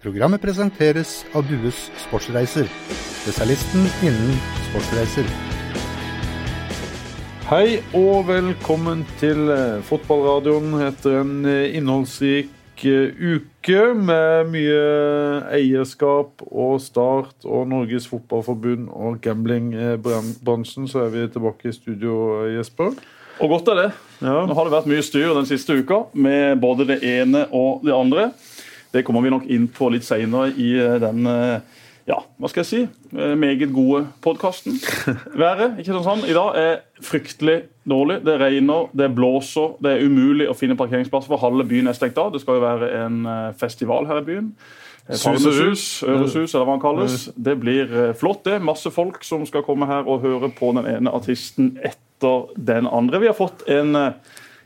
Programmet presenteres av Dues Sportsreiser, spesialisten innen sportsreiser. Hei og velkommen til eh, fotballradioen etter en eh, innholdsrik eh, uke med mye eierskap og Start og Norges Fotballforbund og gamblingbransjen. Så er vi tilbake i studio, Jesper. Og godt er det. Ja. Nå har det vært mye styr den siste uka med både det ene og det andre. Det kommer vi nok inn på litt seinere i den ja, hva skal jeg si, meget gode podkasten. Været ikke sånn, sånn, i dag er fryktelig dårlig. Det regner, det blåser, det er umulig å finne parkeringsplasser, for halve byen er stengt av. Det skal jo være en festival her i byen. Palmesus, Øresus, eller hva han kalles. Det blir flott, det. Masse folk som skal komme her og høre på den ene artisten etter den andre. Vi har fått en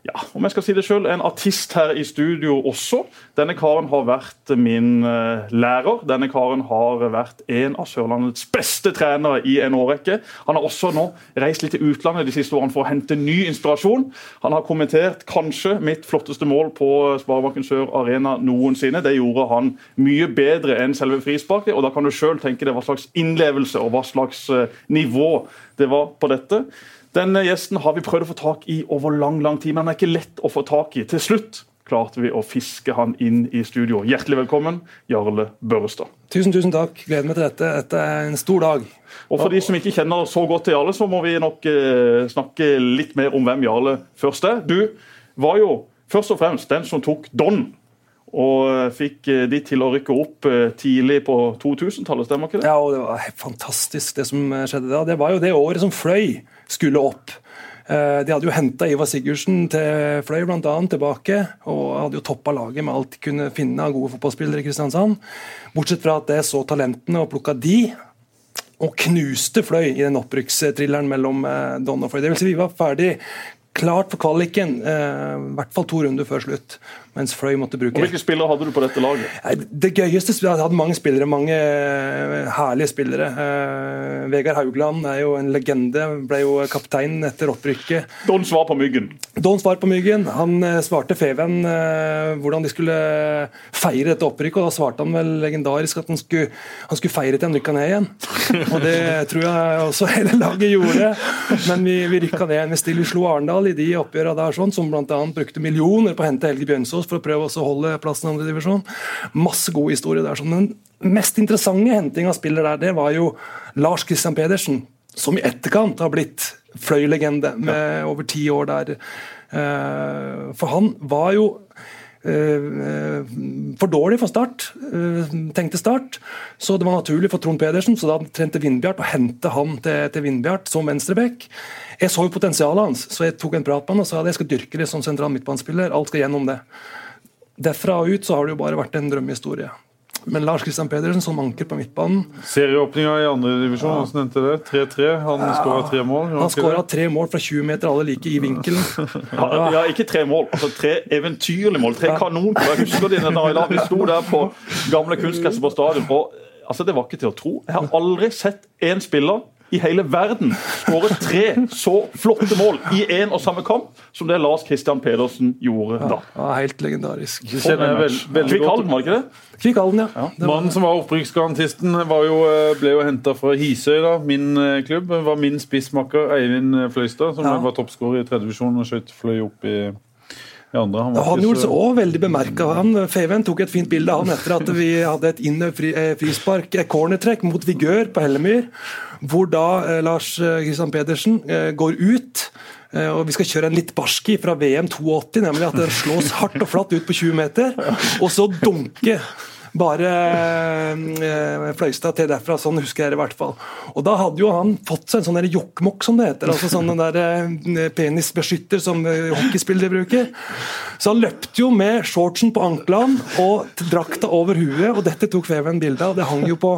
ja, om jeg skal si det selv, en artist her i studio også. Denne karen har vært min uh, lærer. Denne karen har vært en av Sørlandets beste trenere i en årrekke. Han har også nå reist litt til utlandet de siste årene for å hente ny inspirasjon. Han har kommentert kanskje mitt flotteste mål på Sparebanken Sør Arena noensinne. Det gjorde han mye bedre enn selve frisparket, og da kan du sjøl tenke deg hva slags innlevelse og hva slags uh, nivå det var på dette. Denne gjesten har vi prøvd å få tak i over lang lang tid, men han er ikke lett å få tak i. Til slutt klarte vi å fiske han inn i studio. Hjertelig velkommen, Jarle Børrestad. Tusen, tusen takk. Gleder meg til dette. Dette er en stor dag. Og For de som ikke kjenner så godt til Jarle, så må vi nok eh, snakke litt mer om hvem Jarle først er. Du var jo først og fremst den som tok Don og fikk de til å rykke opp tidlig på 2000-tallet, stemmer ikke det? Ja, og det var helt fantastisk det som skjedde da. Det var jo det året som Fløy skulle opp. De hadde jo henta Ivar Sigurdsen til Fløy blant annet, tilbake, og hadde jo toppa laget med alt de kunne finne av gode fotballspillere i Kristiansand. Bortsett fra at det så talentene og plukka de, og knuste Fløy i den opprykkstrilleren mellom Don og Fløy. Det vil si, vi var ferdig klart for kvaliken, i hvert fall to runder før slutt. Mens Fløy måtte bruke Og Hvilke spillere hadde du på dette laget? Det gøyeste Jeg hadde mange spillere, mange herlige spillere. Uh, Vegard Haugland er jo en legende. Ble jo kaptein etter opprykket. Don svar på Myggen. Don svar på Myggen. Han uh, svarte Feven uh, hvordan de skulle feire dette opprykket, og da svarte han vel legendarisk at han skulle, han skulle feire til han rykka ned igjen. Og det tror jeg også hele laget gjorde. Men vi, vi rykka ned igjen. Vi stille slo Arendal i de oppgjørene der, sånn, som bl.a. brukte millioner på å hente Helge Bjønsås for å prøve å holde plassen i andre divisjon. Masse gode historier der. Den mest interessante hentinga av spiller der, det var jo Lars Christian Pedersen, som i etterkant har blitt fløylegende med ja. over ti år der. For han var jo for dårlig for Start, tenkte Start. Så det var naturlig for Trond Pedersen, så da trente Vindbjart å hente han til, til Vindbjart som venstreback. Jeg så jo potensialet hans, så jeg tok en prat med han og sa at jeg skal dyrke det som sentral midtbanespiller. Alt skal gjennom det. Derfra og ut så har det jo bare vært en drømmehistorie. Men Lars Christian Pedersen som anker på midtbanen Serieåpninga i andredivisjon, ja. hvordan endte det? 3-3. Han ja. skåra tre mål? Han skåra tre mål fra 20 meter, alle like i vinkelen. Ja, ja ikke tre mål, altså tre eventyrlige mål. Tre kanonmål. Jeg husker dine da vi sto der på gamle kunstgresset på stadion. og altså Det var ikke til å tro. Jeg har aldri sett én spiller i hele verden skåret tre så flotte mål i én og samme kamp som det Lars Christian Pedersen gjorde da. Ja, helt legendarisk. Kvikk Halden, var det ikke det? Kvikk Halden, ja. ja. Mannen som var opprykksgarantisten, ble jo henta fra Hisøy, da, min klubb. var min spissmakker Eivind Fløystad, som ja. var toppskårer i tredje divisjon og skjøt Fløy opp i andre, han, han gjorde seg òg veldig bemerka. Feven tok et fint bilde av han etter at vi hadde et frispark, cornertrekk mot Vigør på Hellemyr. Hvor da eh, Lars Kristian Pedersen eh, går ut. Eh, og Vi skal kjøre en litt barski fra VM 82, nemlig at den slås hardt og flatt ut på 20 meter. Og så dunke bare eh, Fløystad til derfra. Sånn husker jeg det i hvert fall. Og da hadde jo han fått seg en sånn jokkmokk, som det heter. altså sånn der eh, penisbeskytter som eh, hockeyspillere bruker. Så han løpte jo med shortsen på anklene og drakta over huet, og dette tok Feven bilde av. Det hang jo på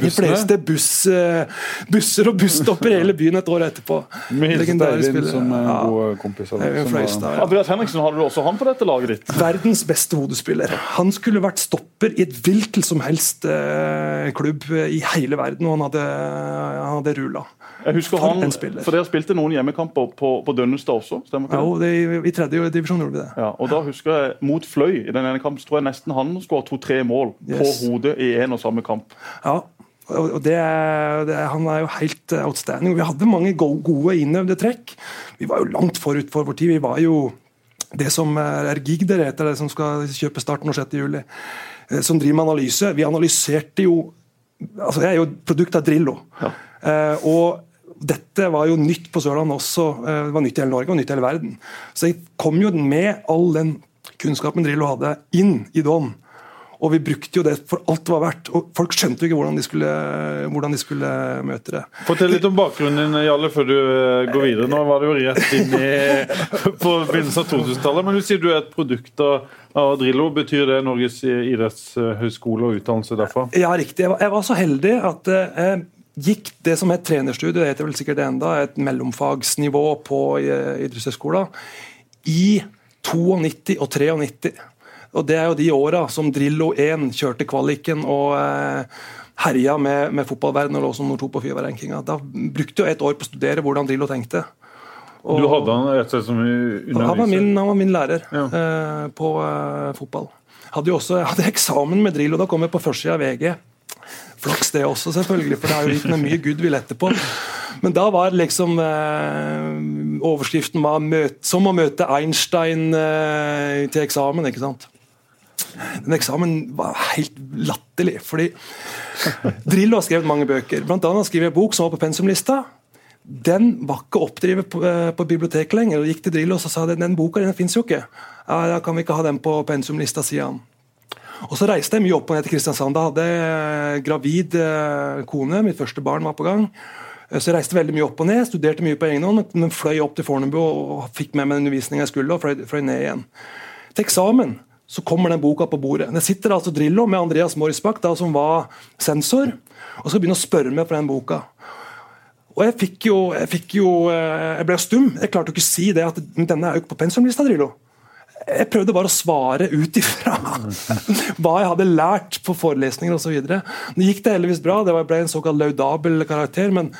de fleste buss, busser og busstopper i hele byen et år etterpå. Legendarisk spiller. Som er ja. god kompis av ja. Andreas Henriksen, hadde du også han på dette laget ditt? Verdens beste hodespiller. Han skulle vært stopper i et hvilken som helst eh, klubb i hele verden, og han hadde, han hadde rulla. Jeg husker For han, for Dere spilte noen hjemmekamper på, på Dønnestad også? stemmer ikke det? Ja, det, I tredje divisjon gjorde vi det. Ja, og da husker jeg Mot Fløy i den ene kampen så tror jeg nesten han skåret to-tre mål Yes. på hodet i en og samme kamp. Ja, og det, det, Han er jo helt outstanding. Vi hadde mange gode innøvde trekk. Vi var jo langt forut for vår tid. Vi var jo det som er Gigder heter det, som skal kjøpe starten og 6. juli, eh, som driver med analyse. Vi analyserte jo altså Jeg er jo produkt av Drillo. Eh, og dette var jo nytt på Sørlandet også. eh, Det var nytt i hele Norge og nytt i hele verden. Så jeg kom jo med all den kunnskapen Drillo hadde, inn i Don. Og vi brukte jo det for alt det var verdt. Og folk skjønte jo ikke hvordan de skulle, hvordan de skulle møte det. Fortell litt om bakgrunnen din, Jalle, før du eh, går videre. Nå var det jo rett inn i på begynnelsen av 2000-tallet. Men du sier du er et produkt av, av Drillo. Betyr det Norges idrettshøgskole og utdannelse derfra? Ja, riktig. Jeg var, jeg var så heldig at jeg gikk det som het trenerstudio, det heter vel sikkert det enda, et mellomfagsnivå på eh, idrettshøgskolen, i 92 og 93. Og Det er jo de åra som Drillo 1 kjørte kvaliken og eh, herja med, med fotballverdenen og lå som nummer to på Fifa-rankinga. Da brukte jeg et år på å studere hvordan Drillo tenkte. Og- Du hadde han rett og slett som han var, min, han var min lærer Ja. eh, på eh, fotball. Hadde jo også, hadde eksamen med Drillo, da kom jeg på førstesida av VG. Flaks det også, selvfølgelig, for det har jo gitt meg mye goodwill etterpå. Men da var liksom eh, Overskriften var møt, 'Som å møte Einstein eh, til eksamen', ikke sant? Den eksamen var helt latterlig, fordi Drillo har skrevet mange bøker. Blant annet skriver jeg bok som var på pensumlista. Den var ikke oppdrevet på, eh, på biblioteket lenger. og gikk til Drillo og sa at den boka den fins jo ikke. Ja, Da kan vi ikke ha den på pensumlista, sier han. Og Så reiste jeg mye opp og ned til Kristiansand. Da hadde jeg gravid eh, kone, mitt første barn var på gang. Eh, Så jeg reiste veldig mye opp og ned, studerte mye på egen hånd, men- fløy opp til Fornebu og fikk med meg den undervisninga jeg skulle, og fløy, fløy ned igjen. Til eksamen så kommer den boka på bordet. Det sitter altså Drillo med Andreas Morisbakk, da, som var sensor, og skal begynne å spørre meg for den boka. Og jeg fikk jo, jeg fikk jo eh, jeg ble stum. Jeg klarte jo ikke å si det at denne er jo ikke på pensumlista, Drillo. Jeg prøvde bare å svare ut ifra hva jeg hadde lært på forelesninger osv. Nå gikk det heldigvis bra, det ble en såkalt laudabel karakter, men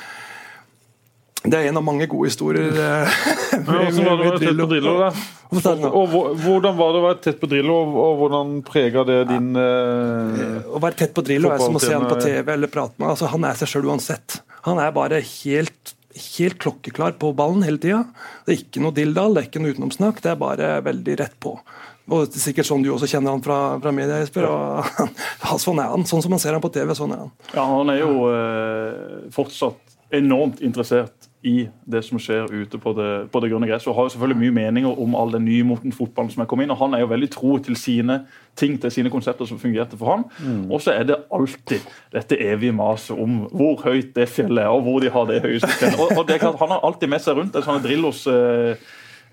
det er en av mange gode historier. eh, Hvordan var det å være tett på Drillo? da? Og hvordan var det å være tett på Drillo, og- og hvordan prega det din ja. Å være tett på Drillo er som å se han på TV eller prate med altså, Han er seg sjøl uansett. Han er bare helt, helt klokkeklar på ballen hele tida. Det er ikke noe dilldall, det er ikke noe utenomsnakk. Det er bare veldig rett på. Og det er sikkert sånn du også kjenner han fra, fra media, Jesper. Og, ja, sånn er han. Sånn som man ser han på TV, sånn er han. Ja, Han er jo eh, fortsatt enormt interessert i det som skjer ute på det, på det grønne gresset. Og har jo selvfølgelig mye meninger om all den nye moten fotballen som er kommet inn. Og han er jo veldig tro til sine ting, til sine konsepter som fungerte for han. Og så er det alltid dette evige maset om hvor høyt det fjellet er, og hvor de har det høyeste fjellet. Og, og det er klart, Han har alltid med seg rundt en sånn Drillos eh,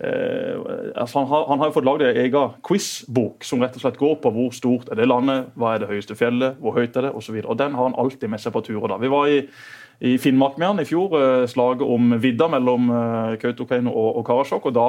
Eh, altså han, har, han har jo fått lagd en egen quizbok som rett og slett går på hvor stort er det landet, hva er det høyeste fjellet, hvor høyt er det osv. Den har han alltid med seg på turer. da. Vi var i, i Finnmark med han i fjor, eh, slaget om vidda mellom eh, Kautokeino og, og Karasjok. og Da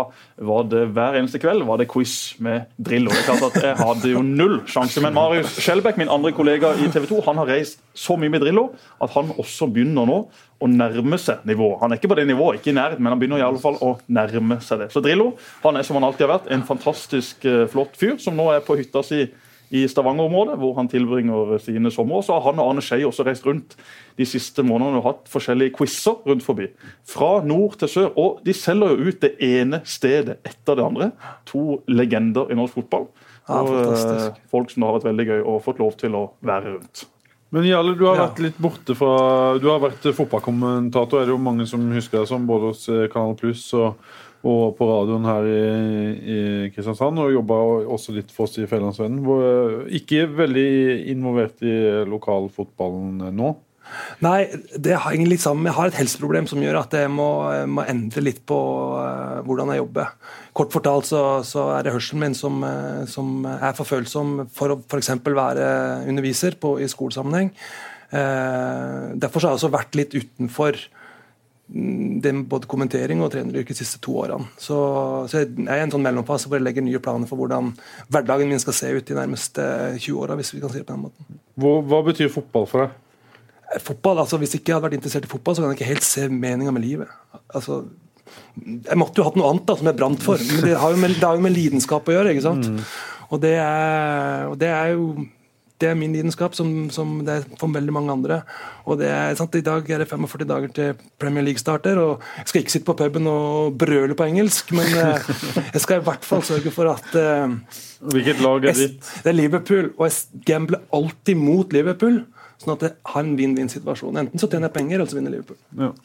var det hver eneste kveld var det quiz med Drillo. Det er klart at Jeg hadde jo null sjanse. Men Marius Skjelbæk, min andre kollega i TV 2, han har reist så mye med Drillo at han også begynner nå å nærme seg nivået. Han er ikke på det nivået, ikke i nærheten, men han begynner i alle fall å nærme seg det. Så Drillo han er som han alltid har vært, en fantastisk eh, flott fyr som nå er på hytta si i Stavanger-området, hvor han tilbringer sine somre. Så har han og Arne Skei også reist rundt de siste månedene og hatt forskjellige quizer rundt forbi. Fra nord til sør. Og de selger jo ut det ene stedet etter det andre. To legender i norsk fotball. Ja, og fantastisk. eh, folk som det har vært veldig gøy og fått lov til å være rundt. Men Jarle, du har Ja. vært litt borte fra Du har vært fotballkommentator, er det jo mange som husker deg som, både hos eh, Kanal Pluss og, og på radioen her i, i Kristiansand. Og jobba også litt for oss i Fjellandsvennen. eh, Ikke veldig involvert i lokalfotballen nå. Nei, det henger litt sammen. Jeg har et helseproblem som gjør at jeg må, må endre litt på uh, hvordan jeg jobber. Kort fortalt så, så er det hørselen min som, uh, som er for følsom for å f.eks. være underviser på, i skolesammenheng. Uh, derfor har jeg også vært litt utenfor det med både kommentering og treneryrket de siste to årene. Så, så jeg er en sånn mellomfase hvor jeg legger nye planer for hvordan hverdagen min skal se ut de nærmeste 20 åra, hvis vi kan si det på den måten. Hva, hva betyr fotball for deg? Fotball, altså Hvis jeg ikke hadde vært interessert i fotball, så kan jeg ikke helt se meninga med livet. Altså, jeg måtte jo hatt noe annet da, som jeg brant for, men det har jo med, har jo med lidenskap å gjøre. ikke sant? Mm. Og, det er, og det er jo det er min lidenskap, som, som det er for veldig mange andre. Og det er sant, I dag er det 45 dager til Premier League starter, og jeg skal ikke sitte på puben og brøle på engelsk, men eh, jeg skal i hvert fall sørge for at eh, Hvilket lag er ditt? Det er Liverpool, og jeg gambler alltid mot Liverpool. Sånn at jeg har en vinn-vinn-situasjon. Enten så tjener jeg penger, eller så vinner Liverpool.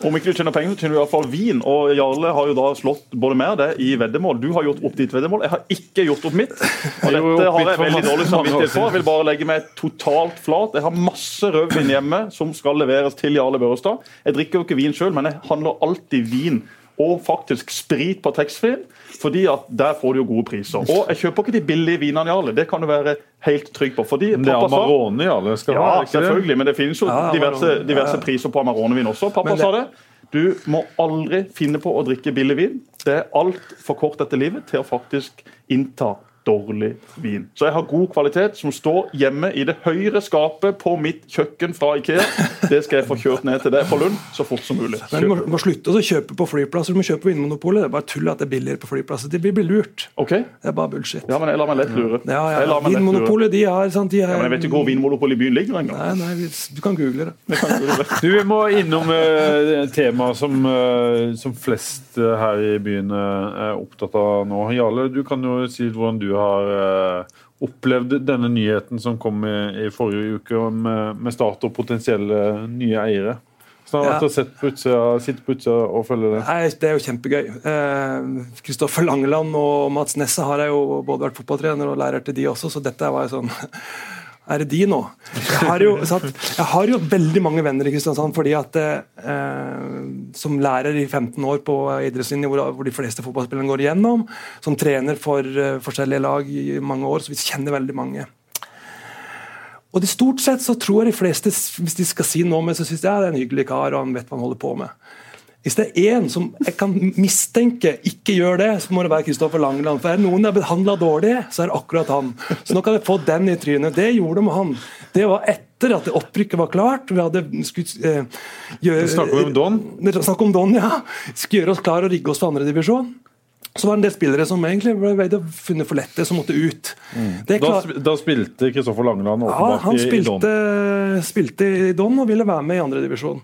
Om ikke du tjener penger, så tjener du i hvert fall vin. Og Jarle har jo da slått både meg og deg i veddemål. Du har gjort opp ditt veddemål. Jeg har ikke gjort opp mitt. Og dette har jeg veldig dårlig samvittighet for. Jeg vil bare legge meg totalt flat. Jeg har masse rødvin hjemme som skal leveres til Jarle Børrestad. Jeg drikker jo ikke vin sjøl, men jeg handler alltid vin og faktisk sprit på taxfree, fordi at der får du jo gode priser. Og jeg kjøper ikke de billige vinene, Jarle. Det kan du være helt trygg på. Fordi Men det er amarone i alle skal ha, ja, ikke det? selvfølgelig, men det finnes jo Ja, diverse, diverse Ja. priser på Amaronevin også. Pappa det- sa det. Du må aldri finne på å drikke billig vin. Det er altfor kort etter livet til å faktisk innta dårlig vin. Så jeg har god kvalitet som står hjemme i det høyre skapet på mitt kjøkken fra Ikea. Det skal jeg få kjørt ned til deg på Lund så fort som mulig. Men du må, må slutte å kjøpe på flyplasser. Du må kjøpe på Vinmonopolet. Det er bare tull at det er billigere på flyplasser. De blir blir lurt. Okay. Det er bare bullshit. Ja, men jeg lar meg lett lure. Ja, ja. Vinmonopolet, de har, sant, de er, Ja, men jeg vet ikke hvor Vinmonopolet i byen ligger engang. Nei, nei, du kan google det. Du, Vi må innom uh, temaet tema som, uh, som flest uh, her i byen uh, er opptatt av nå. Jarle, du kan jo si hvordan du har eh, opplevd denne nyheten som kom i, i forrige uke med, med Start og potensielle nye eiere. Så har Ja. vært sett på utsida, på utsida og følge det. Nei, Det er jo kjempegøy. Kristoffer Langeland og Mats Nesse har jeg jo både vært fotballtrener og lærer til de også, så dette var jo sånn Er det de nå? Jeg har jo, at, jeg har jo veldig mange venner i Kristiansand fordi at eh, som lærer i 15 år på idrettslinje, hvor, hvor de fleste fotballspillerne går igjennom, som trener for uh, forskjellige lag i mange år, så vi kjenner veldig mange. Og de stort sett så tror jeg de fleste, hvis de skal si noe om meg, så syns ja, det er en hyggelig kar og han vet hva han holder på med. Hvis det er én som jeg kan mistenke ikke gjør det, så må det være Kristoffer Langeland. For er det noen jeg har behandla dårlig, så er det akkurat han. Så nå kan jeg få den i trynet. Det gjorde de med han. Det var etter at det opprykket var klart. Vi hadde skulle eh, gjøre Snakker vi om Don? Snakk om Don, ja. Skulle gjøre oss klar og rigge oss for andredivisjon. Så var det en del spillere som egentlig ble funnet for lette, som måtte ut. Det er Da, da spilte Kristoffer Langeland ja, åpenbart han i, i Don. spilte, spilte i Don og ville være med i andredivisjon.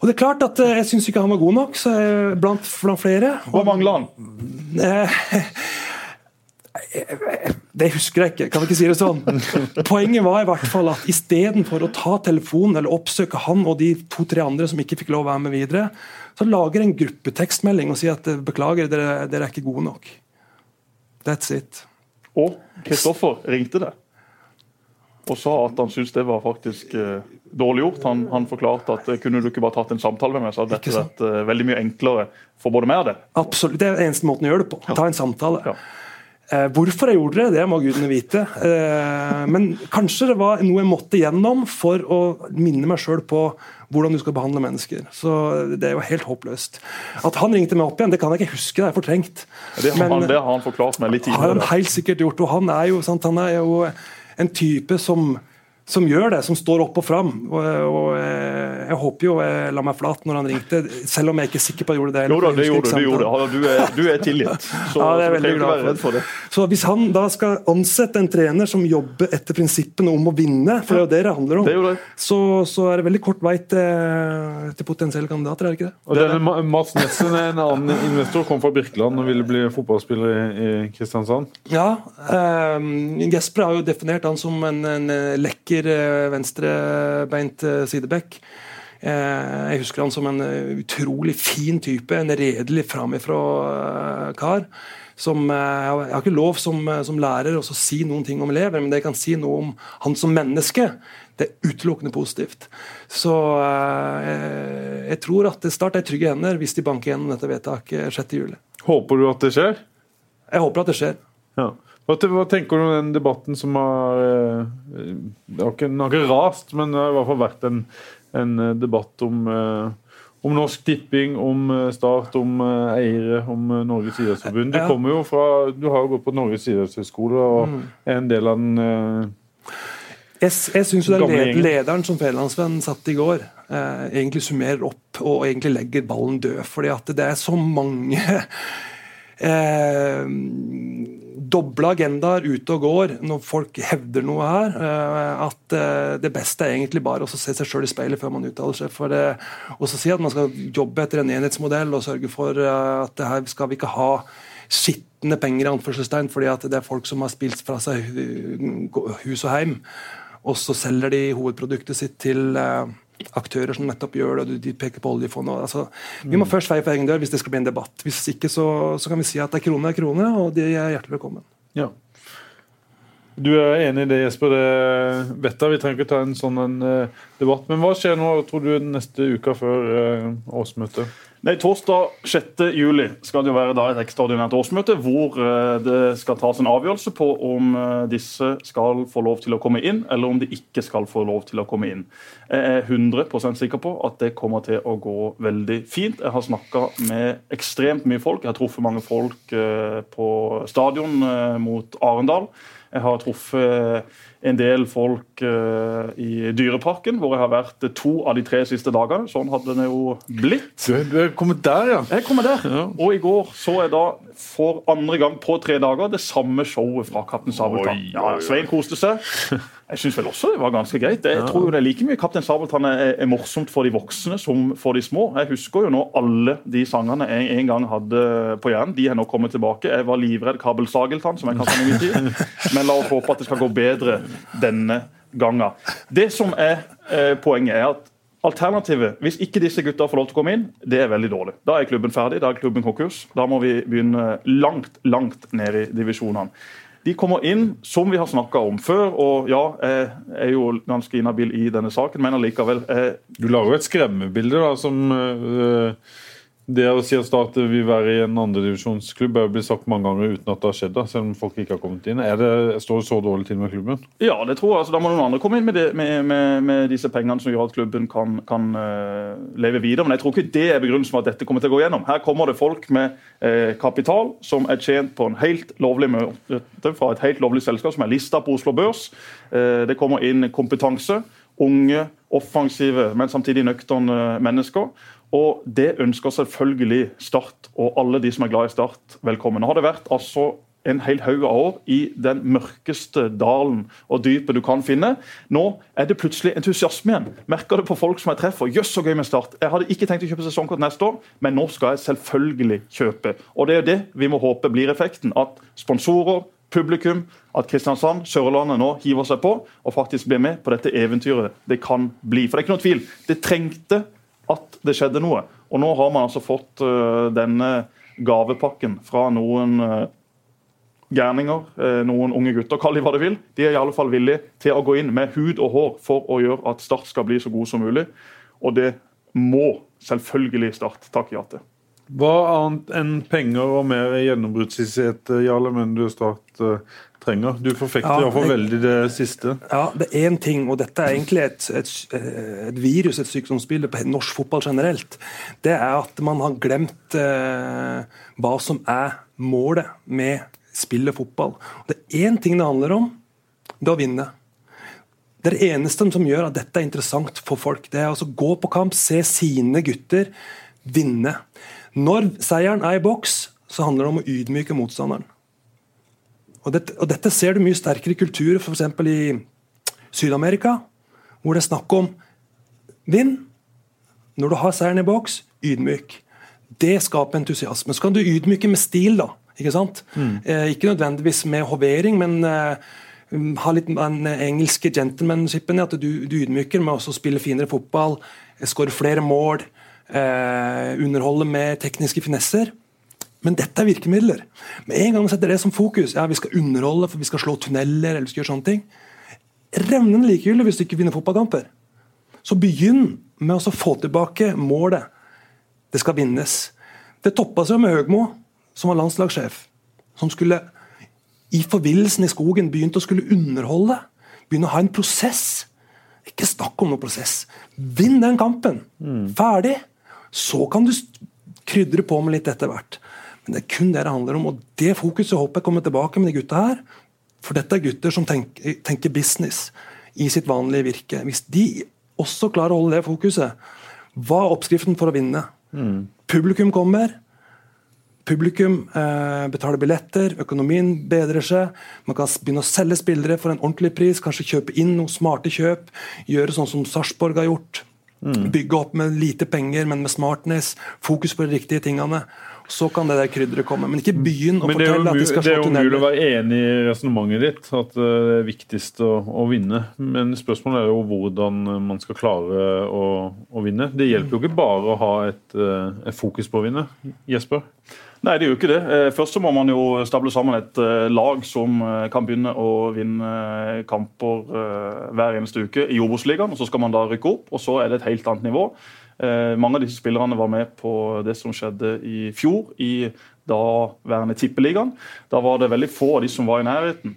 Og det er klart at eh, Jeg syns ikke han var god nok, så blant, blant flere. Hva mangler han? Eh, Det husker jeg ikke, kan vi ikke si det sånn. Poenget var i hvert fall at istedenfor å ta telefonen eller oppsøke han og de to-tre andre som ikke fikk lov å være med videre, så lager en gruppetekstmelding og sier at eh, beklager, dere, dere er ikke gode nok. That's it. Og Kristoffer ringte det og sa at han syntes det var faktisk eh, dårlig gjort. Han, han forklarte at eh, kunne du ikke bare tatt en samtale med meg, så hadde dette vært uh, veldig mye enklere for både meg og deg. Absolutt, Det er eneste måten å gjøre det på. Ta en samtale. Ja. Eh, hvorfor jeg gjorde det, det må gudene vite. Eh, men kanskje det var noe jeg måtte gjennom for å minne meg sjøl på hvordan du skal behandle mennesker. Så det er jo helt håpløst. At han ringte meg opp igjen, det kan jeg ikke huske, det er fortrengt. Det har, Men- han, det har han forklart meg litt har han tidligere. helt sikkert gjort. Og han er jo, sant, han er jo en type som, som gjør det, som står opp og fram. Og, og eh, jeg håper jo jeg la meg flat når han ringte, selv om jeg ikke er sikker på at jeg gjorde det. Jo da, det gjorde du. Gjorde det. Du, er, du er tilgitt. Så, Ja, er du ikke være redd for det. Så hvis han da skal ansette en trener som jobber etter prinsippene om å vinne, for det er jo det det handler om, Det er det. Så, så er det veldig kort vei til, til potensielle kandidater, er det ikke det? Og denne Ma- Mats Nessen, en annen investor, kom fra Birkeland og ville bli fotballspiller i, i Kristiansand. Ja. um, Jesper har jo definert han som en, en eh, lekker eh, venstrebeint eh, sideback. Eh, jeg husker han som en utrolig fin type, en redelig framifrå kar. Som, jeg har- ikke lov som, som lærer å si noen ting om elever, men det jeg kan si noe om han som menneske. Det er utelukkende positivt. Så jeg, jeg tror at Start er trygge hender hvis de banker gjennom dette vedtaket 6.7. Håper du at det skjer? Jeg håper at det skjer. Ja. Hva, hva tenker du om den debatten som har eh, Det har ikke, den har ikke rast, men det har i hvert fall vært en, en eh, debatt om, eh, om Norsk Tipping, om Start, om eiere, om Norges idrettsforbund. Du kommer jo fra, du har jo gått på Norges idrettshøgskole og Mm. er en del av den eh, Jeg, jeg syns er lederen som Federlandsvennen satt i går, eh, egentlig summerer opp og egentlig legger ballen død. Fordi at det er så mange eh, doble agendaer ute og går når folk hevder noe her. Eh, at eh, det beste er egentlig bare å se seg sjøl i speilet før man uttaler seg. for det, Og så si at man skal jobbe etter en enhetsmodell og sørge for eh, at det her skal vi ikke ha skitne penger, i anførselstegn, fordi at det er folk som har spilt fra seg hus og heim, og så selger de hovedproduktet sitt til eh, aktører som nettopp gjør det, de peker på oljefondet. Altså, vi må først feie for egen dør hvis det skal bli en debatt. Hvis ikke så, så kan vi si at det er krone er krone, og de er hjertelig velkommen. Ja. Du er enig i det, Jesper. Det vet jeg. Vi trenger ikke ta en sånn en, eh, debatt. Men hva skjer nå, tror du, neste uke før eh, årsmøtet? Nei, Torsdag 6. juli skal det jo være et ekstraordinært årsmøte hvor eh, det skal tas en avgjørelse på om eh, disse skal få lov til å komme inn, eller om de ikke skal få lov til å komme inn. Jeg er 100% sikker på at det kommer til å gå veldig fint. Jeg har snakka med ekstremt mye folk. Jeg har truffet mange folk eh, på stadion mot Arendal. Jeg har truffet en del folk eh, i Dyreparken, hvor jeg har vært to av de tre siste dagene. Sånn hadde det jo blitt. Du, er- kommet der, ja. Jeg kommer der. Ja. Og i går så jeg da for andre gang på tre dager det samme showet fra Kaptein Sabeltann. Ja. Svein koste seg. Jeg syns vel også det var ganske greit. Jeg tror jo det er like mye Kaptein Sabeltann er, morsomt for de voksne som for de små. Jeg husker jo nå alle de sangene jeg en gang hadde på hjernen. De har nå kommet tilbake. Jeg var livredd Kabel Sageltann, som jeg kalte han i min tid. Men la oss håpe at det skal gå bedre denne gangen. Det som er eh, poenget, er at Alternativet, hvis ikke disse gutta får lov til å komme inn, det er veldig dårlig. Da er klubben ferdig, da er klubben konkurs. Da må vi begynne langt, langt ned i divisjonene. De kommer inn, som vi har snakka om før, og ja, jeg er jo ganske inhabil i denne saken, men allikevel eh, Du lager jo et skremmebilde da, som eh, Det å si at Start vil være i en andredivisjonsklubb, er blitt sagt mange ganger uten at det har skjedd, da, selv om folk ikke har kommet inn. Er det, står det så dårlig til med klubben? Ja, det tror jeg. Altså, da må noen andre komme inn med, det, med, med, med disse pengene som gjør at klubben kan, kan uh, leve videre. Men jeg tror ikke det er begrunnelsen for at dette kommer til å gå gjennom. Her kommer det folk med uh, kapital som er tjent på en helt lovlig møte fra et helt lovlig selskap som er lista på Oslo Børs. Uh, det kommer inn kompetanse. Unge, offensive, men samtidig nøkterne mennesker. Og det ønsker selvfølgelig Start og alle de som er glad i Start, velkommen. Nå har det vært altså en hel haug av år i den mørkeste dalen og dypet du kan finne. Nå er det plutselig entusiasme igjen. Merker det på folk som jeg treffer. Jøss, så gøy med Start. Jeg hadde ikke tenkt å kjøpe sesongkort neste år, men nå skal jeg selvfølgelig kjøpe. Og det er det vi må håpe blir effekten. At sponsorer, publikum, at Kristiansand, Sørlandet nå hiver seg på og faktisk blir med på dette eventyret det kan bli. For det er ikke noe tvil. Det trengte at det skjedde noe. Og nå har man altså fått øh, denne gavepakken fra noen øh, gærninger, øh, noen unge gutter, kall de hva du vil. De er i alle fall villige til å gå inn med hud og hår for å gjøre at Start skal bli så god som mulig. Og det må selvfølgelig Start takke ja til. Hva annet enn penger og mer gjennombruddshissighet, Jarle, men du Start eh, trenger? Du forfekter Ja, iallfall veldig det siste. Ja, det er én ting, og dette er egentlig et, et, et virus, et sykdomsbilde på norsk fotball generelt. Det er at man har glemt eh, hva som er målet med spillet fotball. Det er én ting det handler om, det er å vinne. Det eneste som gjør at dette er interessant for folk. Det er altså gå på kamp, se sine gutter vinne. Når seieren er i boks, så handler det om å ydmyke motstanderen. Og dette, og dette ser du mye sterkere i kulturer, f.eks. i Syd-Amerika, hvor det er snakk om vinn. Når du har seieren i boks, ydmyk. Det skaper entusiasme. Så kan du ydmyke med stil, da. Ikke sant? Eh, ikke nødvendigvis med hovering, men eh, ha litt den engelske gentlemanshipen i at du, du ydmyker med å spille finere fotball, skåre flere mål, eh, underholde med tekniske finesser. Men dette er virkemidler. Med en gang vi setter det som fokus, ja, vi skal underholde, for vi skal slå tunneler, eller vi skal gjøre sånne ting, revnende likegyldig hvis du ikke vinner fotballkamper. Så begynn med å få tilbake målet. Det skal vinnes. Det toppa seg med Høgmo, som var landslagssjef, som skulle i forvillelsen i skogen begynte å skulle underholde. Begynne å ha en prosess. Ikke snakk om noen prosess. Vinn den kampen. Ferdig. Så kan du krydre på med litt etter hvert. Men det er kun det det handler om, og det fokuset håper jeg kommer tilbake med de gutta her. For dette er gutter som tenker, tenker business. i sitt vanlige virke. Hvis de også klarer å holde det fokuset, hva er oppskriften for å vinne? Mm. Publikum kommer. Publikum eh, betaler billetter, økonomien bedrer seg. Man kan begynne å selge spillere for en ordentlig pris, kanskje kjøpe inn noen smarte kjøp. Gjøre sånn som Sarpsborg har gjort. Mm. Bygge opp med lite penger, men med smartness. Fokus på de riktige tingene. Så kan det der krydderet komme. Men ikke begynn å fortelle at de skal slå tunneler. Det er jo mulig å være enig i resonnementet ditt, at eh, det er viktigst å, å, vinne. Men spørsmålet er jo hvordan man skal klare å, å vinne. Det hjelper jo ikke bare å ha et, eh, et fokus på å vinne. Jesper? Nei, det gjør ikke det. Eh, først så må man jo stable sammen et lag som kan begynne å vinne kamper hver eneste uke i Obos-ligaen. Så skal man da rykke opp, og så er det et helt annet nivå. Eh, mange av disse spillerne var med på det som skjedde i fjor, i daværende Tippeligaen. Da var det veldig få av de som var i nærheten.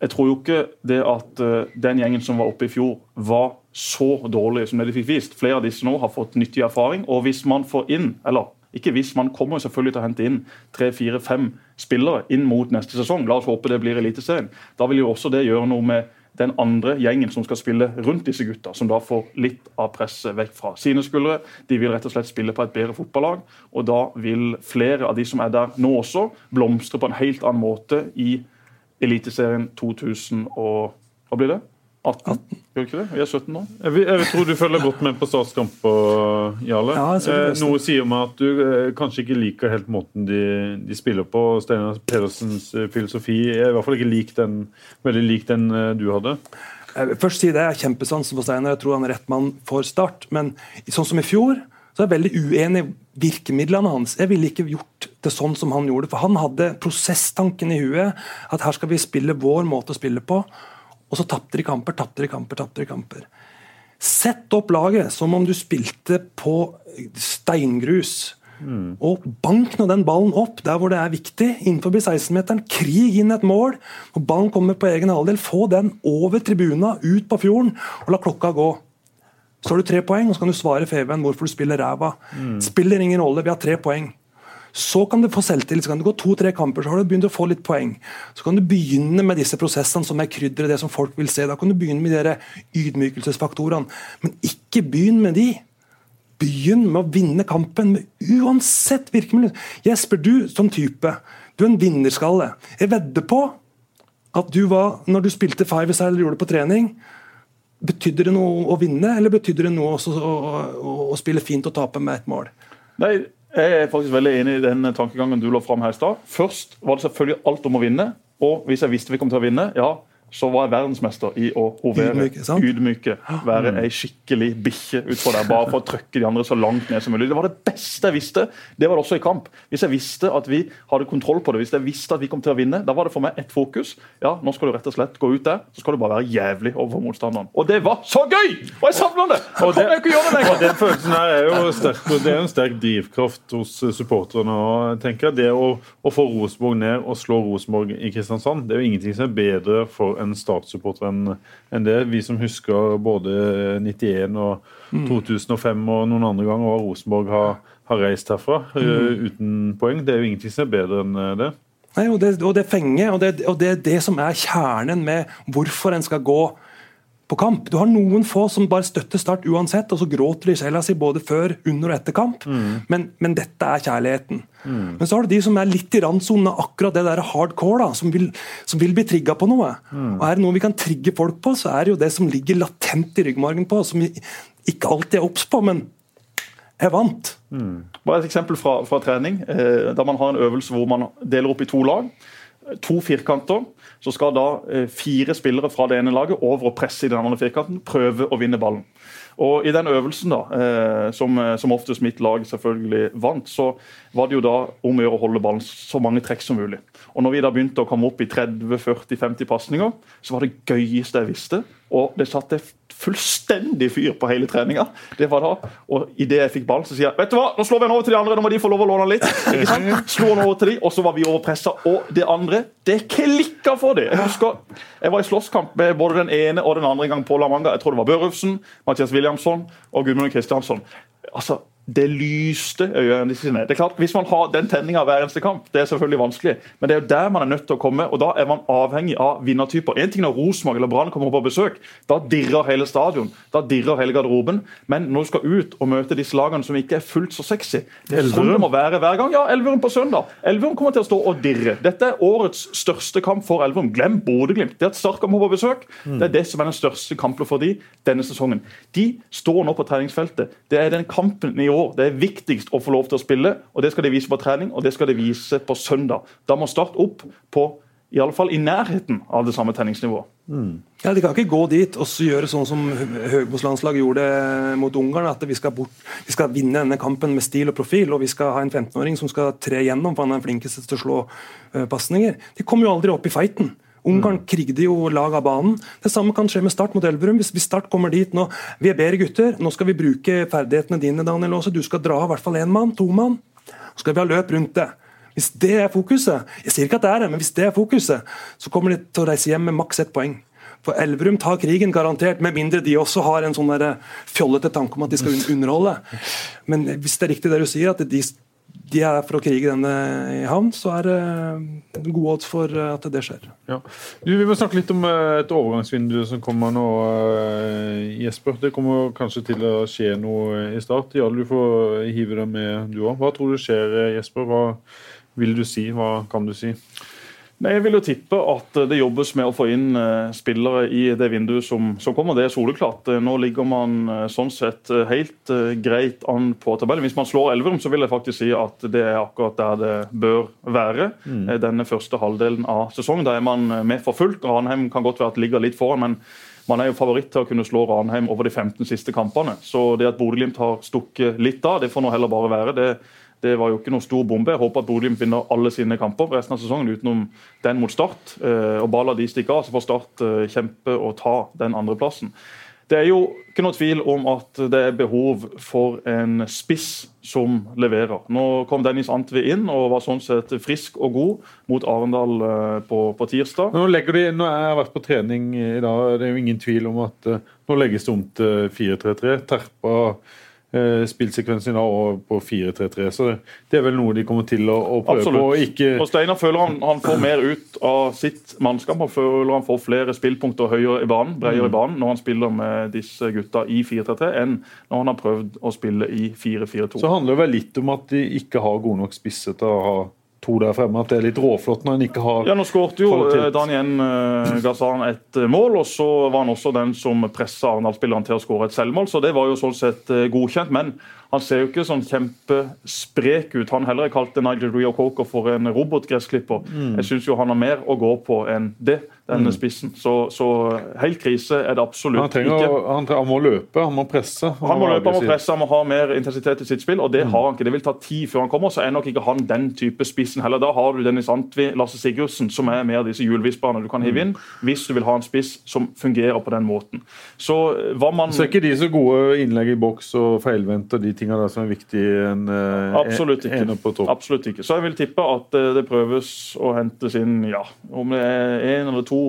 Jeg tror jo ikke det at uh, den gjengen som var oppe i fjor, var så dårlig som det de fikk vist. Flere av disse nå har fått nyttig erfaring. Og hvis man får inn, eller ikke hvis, man kommer selvfølgelig til å hente inn tre, fire, fem spillere inn mot neste sesong. La oss håpe det blir Eliteserien. Da vil jo også det gjøre noe med den andre gjengen som skal spille rundt disse gutta, som da får litt av presset vekk fra sine skuldre. De vil rett og slett spille på et bedre fotballag, og da vil flere av de som er der nå også, blomstre på en helt annen måte i Eliteserien 2000 og Hva blir det? 18? Gjør ikke det? Vi er 17 nå. Jeg, vil, jeg tror du følger godt med på statskamper, Jarle. Ja, eh, Noe sier meg at du eh, kanskje ikke liker helt måten de, de spiller på. Steinar Pedersens filosofi filosofi er i hvert fall ikke lik den, veldig lik den du hadde. Først si det, Jeg har kjempesans på Steinar. Jeg tror han er rett mann for start. Men sånn som i fjor, så er jeg veldig uenig i virkemidlene hans. Jeg ville ikke gjort det sånn som han gjorde. For han hadde prosesstanken i huet. At her skal vi spille vår måte å spille på. Og så tapte de kamper, tapte de kamper, tapte de kamper. Sett opp laget som om du spilte på steingrus. Mm. Og bank nå den ballen opp der hvor det er viktig, innenfor 16-meteren. Krig inn et mål. Når ballen kommer på egen halvdel, få den over tribuna, ut på fjorden, og la klokka gå. Så har du tre poeng, og så kan du svare Feven hvorfor du spiller ræva. Mm. Spiller ingen rolle, vi har tre poeng. Så kan du få selvtillit. Så kan det gå to-tre kamper, så har du begynt å få litt poeng. Så kan du begynne med disse prosessene som er krydderet, det som folk vil se. Da kan du begynne med de ydmykelsesfaktorene. Men ikke begynn med de. Begynn med å vinne kampen, med uansett virkemiddel. Jesper, du som type, du er en vinnerskalle. Jeg vedder på at du var, når du spilte five side eller gjorde det på trening, Betydde det noe å vinne, eller betydde det noe å, å, å, å spille fint og tape med ett mål? Nei, jeg er faktisk veldig enig i den tankegangen du la fram her i stad. Først var det selvfølgelig alt om å vinne. Og hvis jeg visste vi kom til å vinne, ja, så var jeg verdensmester i å hovere, ydmyke, ydmyke være ei skikkelig bikkje utfor der, bare for å trykke de andre så langt ned som mulig. Det var det beste jeg visste. Det var det også i kamp. Hvis jeg visste at vi hadde kontroll på det, hvis jeg visste at vi kom til å vinne, da var det for meg ett fokus. Ja, nå skal du rett og slett gå ut der, så skal du bare være jævlig overfor motstanderen. Og det var så gøy! Og jeg savner det! Og det, jeg ikke gjøre det lenger. Den følelsen her er jo sterk, det er en sterk drivkraft hos supporterne. og jeg tenker Det å, å få Rosenborg ned og slå Rosenborg i Kristiansand, det er jo ingenting som er bedre for en Start-supporter enn det. Vi som husker både 91 og 2005 og noen andre ganger og Rosenborg har, har reist herfra mm. uh, uten poeng. Det er jo ingenting som er bedre enn eh, det. Nei, og det, og det fenger, og det, og det er det som er kjernen med hvorfor en skal gå på kamp. Du har noen få som bare støtter Start uansett, og så gråter de sjela si både før, under og etter kamp. Mm. Men, men, dette er kjærligheten. Mm. Men så har du de som er litt i randsonen av akkurat det der hardcore, da, som, vil, som vil bli trigga på noe. Mm. Og Er det noe vi kan trigge folk på, så er det jo det som ligger latent i ryggmargen på, som vi ikke alltid er obs på, men er vant. Bare et eksempel fra, fra trening. Eh, da man har en øvelse hvor man deler opp i to lag. To firkanter så skal da eh, fire spillere fra det ene laget over og presse i den andre firkanten, prøve å vinne ballen. Og I den øvelsen, da, eh, som, eh, som oftest mitt lag selvfølgelig vant, så var det jo da om å gjøre å holde ballen så mange trekk som mulig. Og når vi da begynte å komme opp i 30-40-50 pasninger, så var det gøyeste jeg visste. Og det satte fullstendig fyr på hele treninga. Det var da, og Idet jeg fikk ball, så sier jeg vet du hva, nå slår vi den over til de andre. Nå må de få lov å låne litt. ikke sant? Slo den over til de, og så var vi overpressa. Og det andre, det klikka for dem. Jeg husker, jeg var i slåsskamp med både den ene og den andre gang på La Manga. Jeg tror det var Børufsen, Mathias Williamson og Gudmund Kristiansson. Altså, det lyste øynene sine. Det er klart, Hvis man har den tenninga hver eneste kamp, det er selvfølgelig vanskelig, men det er jo der man er nødt til å komme. og Da er man avhengig av vinnertyper. En ting når Rosenborg eller Brann kommer på besøk, da dirrer hele stadion, da dirrer hele garderoben. Men når du skal ut og møte disse lagene som ikke er fullt så sexy Det er sånn det må være hver gang. Ja, Elverum på søndag. Elverum kommer til å stå og dirre. Dette er årets største kamp for Elverum. Glem Bodø-Glimt. Det at Start kommer på besøk, det er det som er den største kampen for de denne sesongen. De står nå på treningsfeltet. Det er den kampen i år det er viktigst å få lov til å spille. og Det skal de vise på trening, og det skal de vise på søndag. Da må Start opp på i alle fall i nærheten av det samme tenningsnivået. Mm. Ja, De kan ikke gå dit og gjøre sånn som Høgbos landslag gjorde mot Ungarn. At vi skal, bort, vi skal, vinne denne kampen med stil og profil, og vi skal ha en 15-åring som skal tre gjennom, for han er den flinkeste til å slå uh, pasninger. De kommer jo aldri opp i fighten. Ungarn mm. krigde jo lag av banen. Det samme kan skje med Start mot Elverum. Hvis, hvis Start kommer dit nå Vi er bedre gutter, nå skal vi bruke ferdighetene dine, Daniel Aase. Du skal dra i hvert fall én mann, to mann. Så skal vi ha løp rundt det. Hvis det er fokuset, jeg sier ikke at det er det, men hvis det er fokuset, så kommer de til å reise hjem med maks ett poeng. For Elverum tar krigen, garantert, med mindre de også har en sånn fjollete tanke om at de skal underholde. Men hvis det er riktig det du sier, at de de er for å krige denne i havn, så er det gode odds for at det skjer. Ja. Du, vi må snakke litt om eh, et overgangsvindu som kommer nå, eh, Jesper. Det kommer kanskje til å skje noe i start. Ja, du får hive deg med, du òg. Hva tror du skjer, Jesper? Hva vil du si? Hva kan du si? Nei, Jeg vil jo tippe at det jobbes med å få inn uh, spillere i det vinduet som, som, kommer. Det er soleklart. Nå ligger man uh, sånn sett helt greit an på tabellen. Hvis man slår Elverum, så vil jeg faktisk si at det er akkurat der det bør være. Mm. Denne første halvdelen av sesongen. Da er man med for fullt. Ranheim kan godt være at ligger litt foran, men man er jo favoritt til å kunne slå Ranheim over de 15 siste kampene. Så det at Bodø-Glimt har stukket litt av, det får nå heller bare være. det det var jo ikke noe stor bombe. Jeg håper at Bodø vinner alle sine kamper resten av sesongen utenom den mot Start. Eh, og bare la de stikke av, så får Start eh, kjempe og ta den andreplassen. Det er jo ikke noe tvil om at det er behov for en spiss som leverer. Nå kom Dennis Antvi inn og var sånn sett frisk og god mot Arendal eh, på, på tirsdag. Nå, de, nå har jeg vært på trening i dag, det er jo ingen tvil om at nå legges det om til 4-3-3. Terpa Eh, spillsekvensen dag på 4-3-3. Så det er vel noe de kommer til å, å prøve Absolutt. på. Ikke... Og Steinar føler han, han, får mer ut av sitt mannskap. Han føler han får flere spillpunkter høyere i banen, bredere i mm. banen når han spiller med disse gutta i 4-3-3, enn når han har prøvd å spille i 4-4-2. Så handler det vel litt om at de ikke har gode nok spisser til å ha to der fremme. At det er litt råflott når en ikke har Ja, Nå skårte jo kvalitet. Eh, Danien uh, Gazan et uh, mål, og så var han også den som pressa Arendal-spilleren til å skåre et selvmål, så det var jo sånn sett godkjent. Men han ser jo ikke sånn kjempesprek ut. Han heller kalte Nigel Rio Coker for en robotgressklipper. Mm. Jeg syns han har mer å gå på enn det denne mm. spissen. Så, så, helt krise er det absolutt han trenger, ikke. Han, han, må løpe, han må presse. Han, han må løpe, han må presse, han må ha mer intensitet i sitt spill, og det mm. har han ikke. Det vil ta tid før han kommer, så er nok ikke han den type spissen heller. Da har du Dennis Antvi, Lasse Sigurdsen, som er mer disse hjulvisperne du kan hive inn, hvis du vil ha en spiss som fungerer på den måten. Så eh, hva man Så er ikke de så gode innlegg i boks og feilvendt og de tingene som er viktige en, uh, Absolutt ikke. Absolutt ikke. Så jeg vil tippe at uh, det prøves å hentes inn ja, om det er én eller to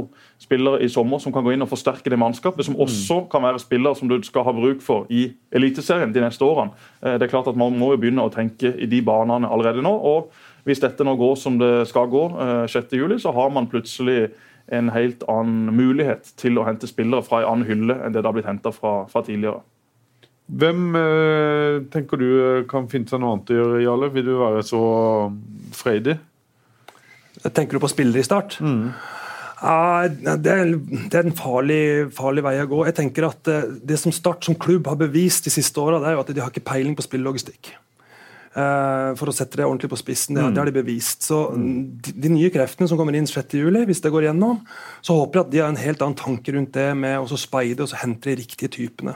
spillere i sommer som kan gå inn og forsterke det mannskapet, som mm. også kan være spillere som du skal ha bruk for i Eliteserien de neste årene. Eh, det er klart at Man må jo begynne å tenke i de banene allerede nå. og Hvis dette nå går som det skal gå 6.7, juli, så har man plutselig en helt annen mulighet til å hente spillere fra en annen hylle enn det det har blitt henta fra, fra, tidligere. Hvem øh, tenker du kan finne seg noe annet å gjøre, Jarle? Vil du være så freidig? Tenker du på spillere i start? Mm. Ja, det, er, en farlig, farlig, vei å gå. Jeg tenker at eh, Det som Start som klubb har bevist de siste åra, er jo at de har ikke peiling på spillelogistikk. Uh, for å sette det ordentlig på spissen. Det, mm. det har de bevist. Så de, de, nye kreftene som kommer inn 6.7, hvis det går gjennom, så håper jeg at de har en helt annen tanke rundt det med å speide og så hente de riktige typene.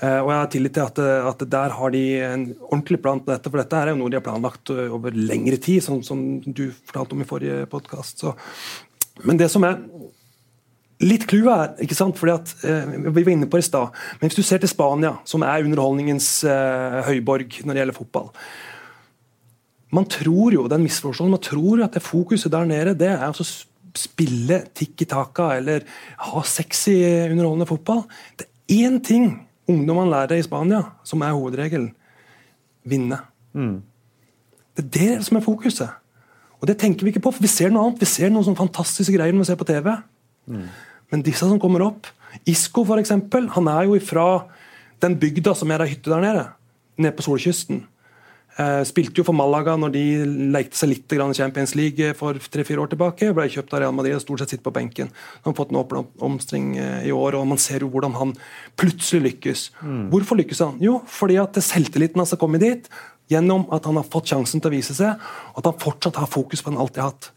Uh, og jeg har tillit til at, at, der har de en ordentlig plan på dette, for dette er jo noe de har planlagt over lengre tid, som, som du fortalte om i forrige podkast. Så men det som er litt clouet her, ikke sant? Fordi at, eh, vi var inne på det i stad, men hvis du ser til Spania, som er underholdningens eh, høyborg når det gjelder fotball Man tror jo den misforståelsen, man tror jo at det fokuset der nede det er å spille tikki taka eller ha sexy, underholdende fotball. Det er én ting ungdommene lærer i Spania, som er hovedregelen. vinne. Det er det som er fokuset. Og det tenker vi ikke på, for vi ser noe annet. Vi ser noen sånne fantastiske greier når vi ser på TV. Men disse som kommer opp Isco, for eksempel, han er jo fra den bygda som er ei hytte der nede. Nede på solkysten. Eh, spilte jo for Malaga når de lekte seg litt i Champions League for tre-fire år tilbake. Ble kjøpt av Real Madrid og stort sett sitter på benken. Han har fått en åpen omstring eh, i år, og man ser jo hvordan han plutselig lykkes. Hvorfor lykkes han? Jo, fordi at selvtilliten hans har kommet dit gjennom at han har fått sjansen til å vise seg, og at han fortsatt har fokus på den alltid har hatt.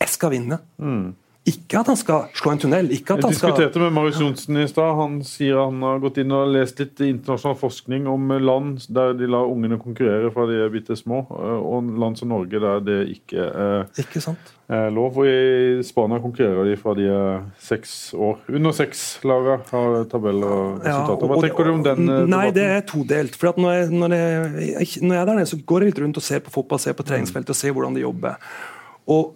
Jeg skal vinne. Ikke at han skal slå en tunnel. ikke at han skal... Jeg diskuterte med Marius Johnsen i stad. Han sier han har gått inn og lest litt internasjonal forskning om land der de lar ungene konkurrere fra de er bitte små, eh, og land som Norge der det ikke er, Ikke sant? er lov. Og I Spania konkurrerer de fra de er seks år. Under seks laga har tabeller og resultater. Hva tenker du om den debatten? Nei, det er todelt. For når, jeg, når, jeg, når jeg er der nede, så går jeg litt rundt og ser på fotball, ser på treningsfeltet og ser hvordan de jobber. Og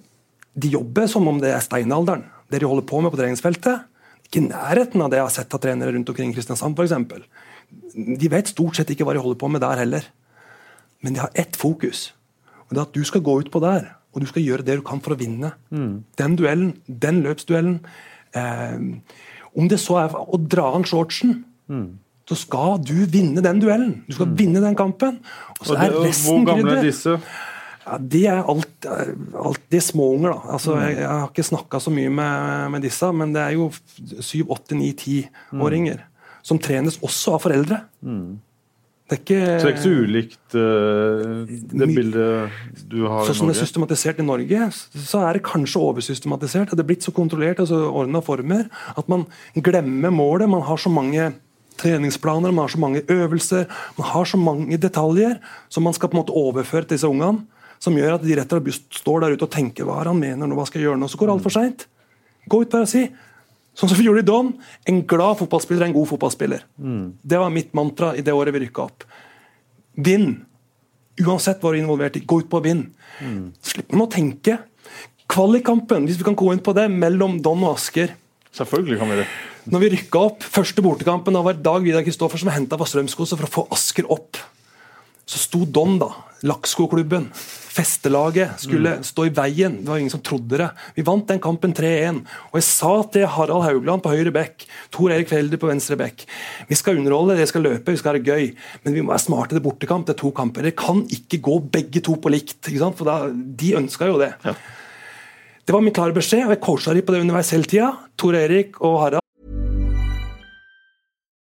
de jobber som om det er steinalderen. Det de holder på med på treningsfeltet. Ikke i nærheten av det jeg har sett av trenere rundt omkring i Kristiansand f.eks. De vet stort sett ikke hva de holder på med der heller. Men de har ett fokus. Og det er at du skal gå ut på der, og du skal gjøre det du kan for å vinne. Den duellen, den løpsduellen. Eh, om det så er å dra an shortsen, så skal du vinne den duellen. Du skal vinne den kampen. Og så er resten resten hvor gamle krydder. er disse? Ja, de er alt, alt De er småunger, da. Altså, Mm. jeg, jeg har ikke snakka så mye med, med disse, men det er jo syv, åtte, ni, ti-åringer som trenes også av foreldre. Det er ikke, Mm. Så det er ikke så ulikt uh, det bildet du har i Norge? Sånn det er systematisert i Norge, så er det kanskje oversystematisert. Det er blitt så kontrollert og så ordna former at man glemmer målet. Man har så mange treningsplaner, man har så mange øvelser, man har så mange detaljer som man skal på en måte overføre til disse ungene. Som gjør at de rett og slett står der ute og tenker hva er han mener nå, hva skal jeg gjøre nå? Så går det altfor seint. Gå ut bare og si Sånn som vi gjorde i Don. En glad fotballspiller er en god fotballspiller. Det var mitt mantra i det året vi rykka opp. Vinn! Uansett hva du er involvert i, gå ut på og vinn. Slipp man å tenke. Kvalikkampen, hvis vi kan gå inn på det, mellom Don og Asker. Selvfølgelig kan vi det. Når vi rykka opp, første bortekampen, da var Dag Vidar Kristoffersen henta fra Strømskose for å få Asker opp. Så sto Don, da, Lakkskoklubben, festelaget, skulle stå i veien. Det var ingen som trodde det. Vi vant den kampen 3-1. Og jeg sa til Harald Haugland på høyre bekk, Tor Erik Felder på venstre bekk Vi skal underholde, dere skal løpe, vi skal ha det gøy, men vi må være smarte til bortekamp. Det er to kamper. Dere kan ikke gå begge to på likt, ikke sant? for da, de ønska jo det. Det var min klare beskjed, og jeg coacha de på det underveis hele tida. Tor Erik og Harald.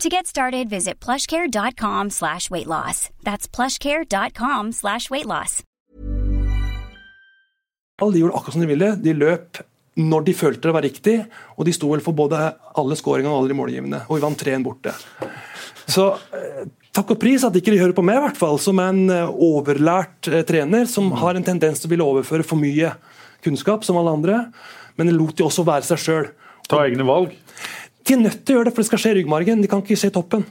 To get started, visit plushcare.com slash weight loss. That's plushcare.com slash weight loss. De gjorde akkurat som de ville. De løp når de følte det var riktig, og de sto vel for både alle skåringene og alle de målgivende. Og vi vant 3-1 borte. Så eh, takk og pris at ikke de hører på meg, i hvert fall, som en eh, overlært eh, trener som har en tendens til å ville overføre for mye kunnskap, som alle andre. Men lot de også være seg sjøl. Ta egne valg? De er nødt til å gjøre det, for det skal skje i ryggmargen. De kan ikke se toppen.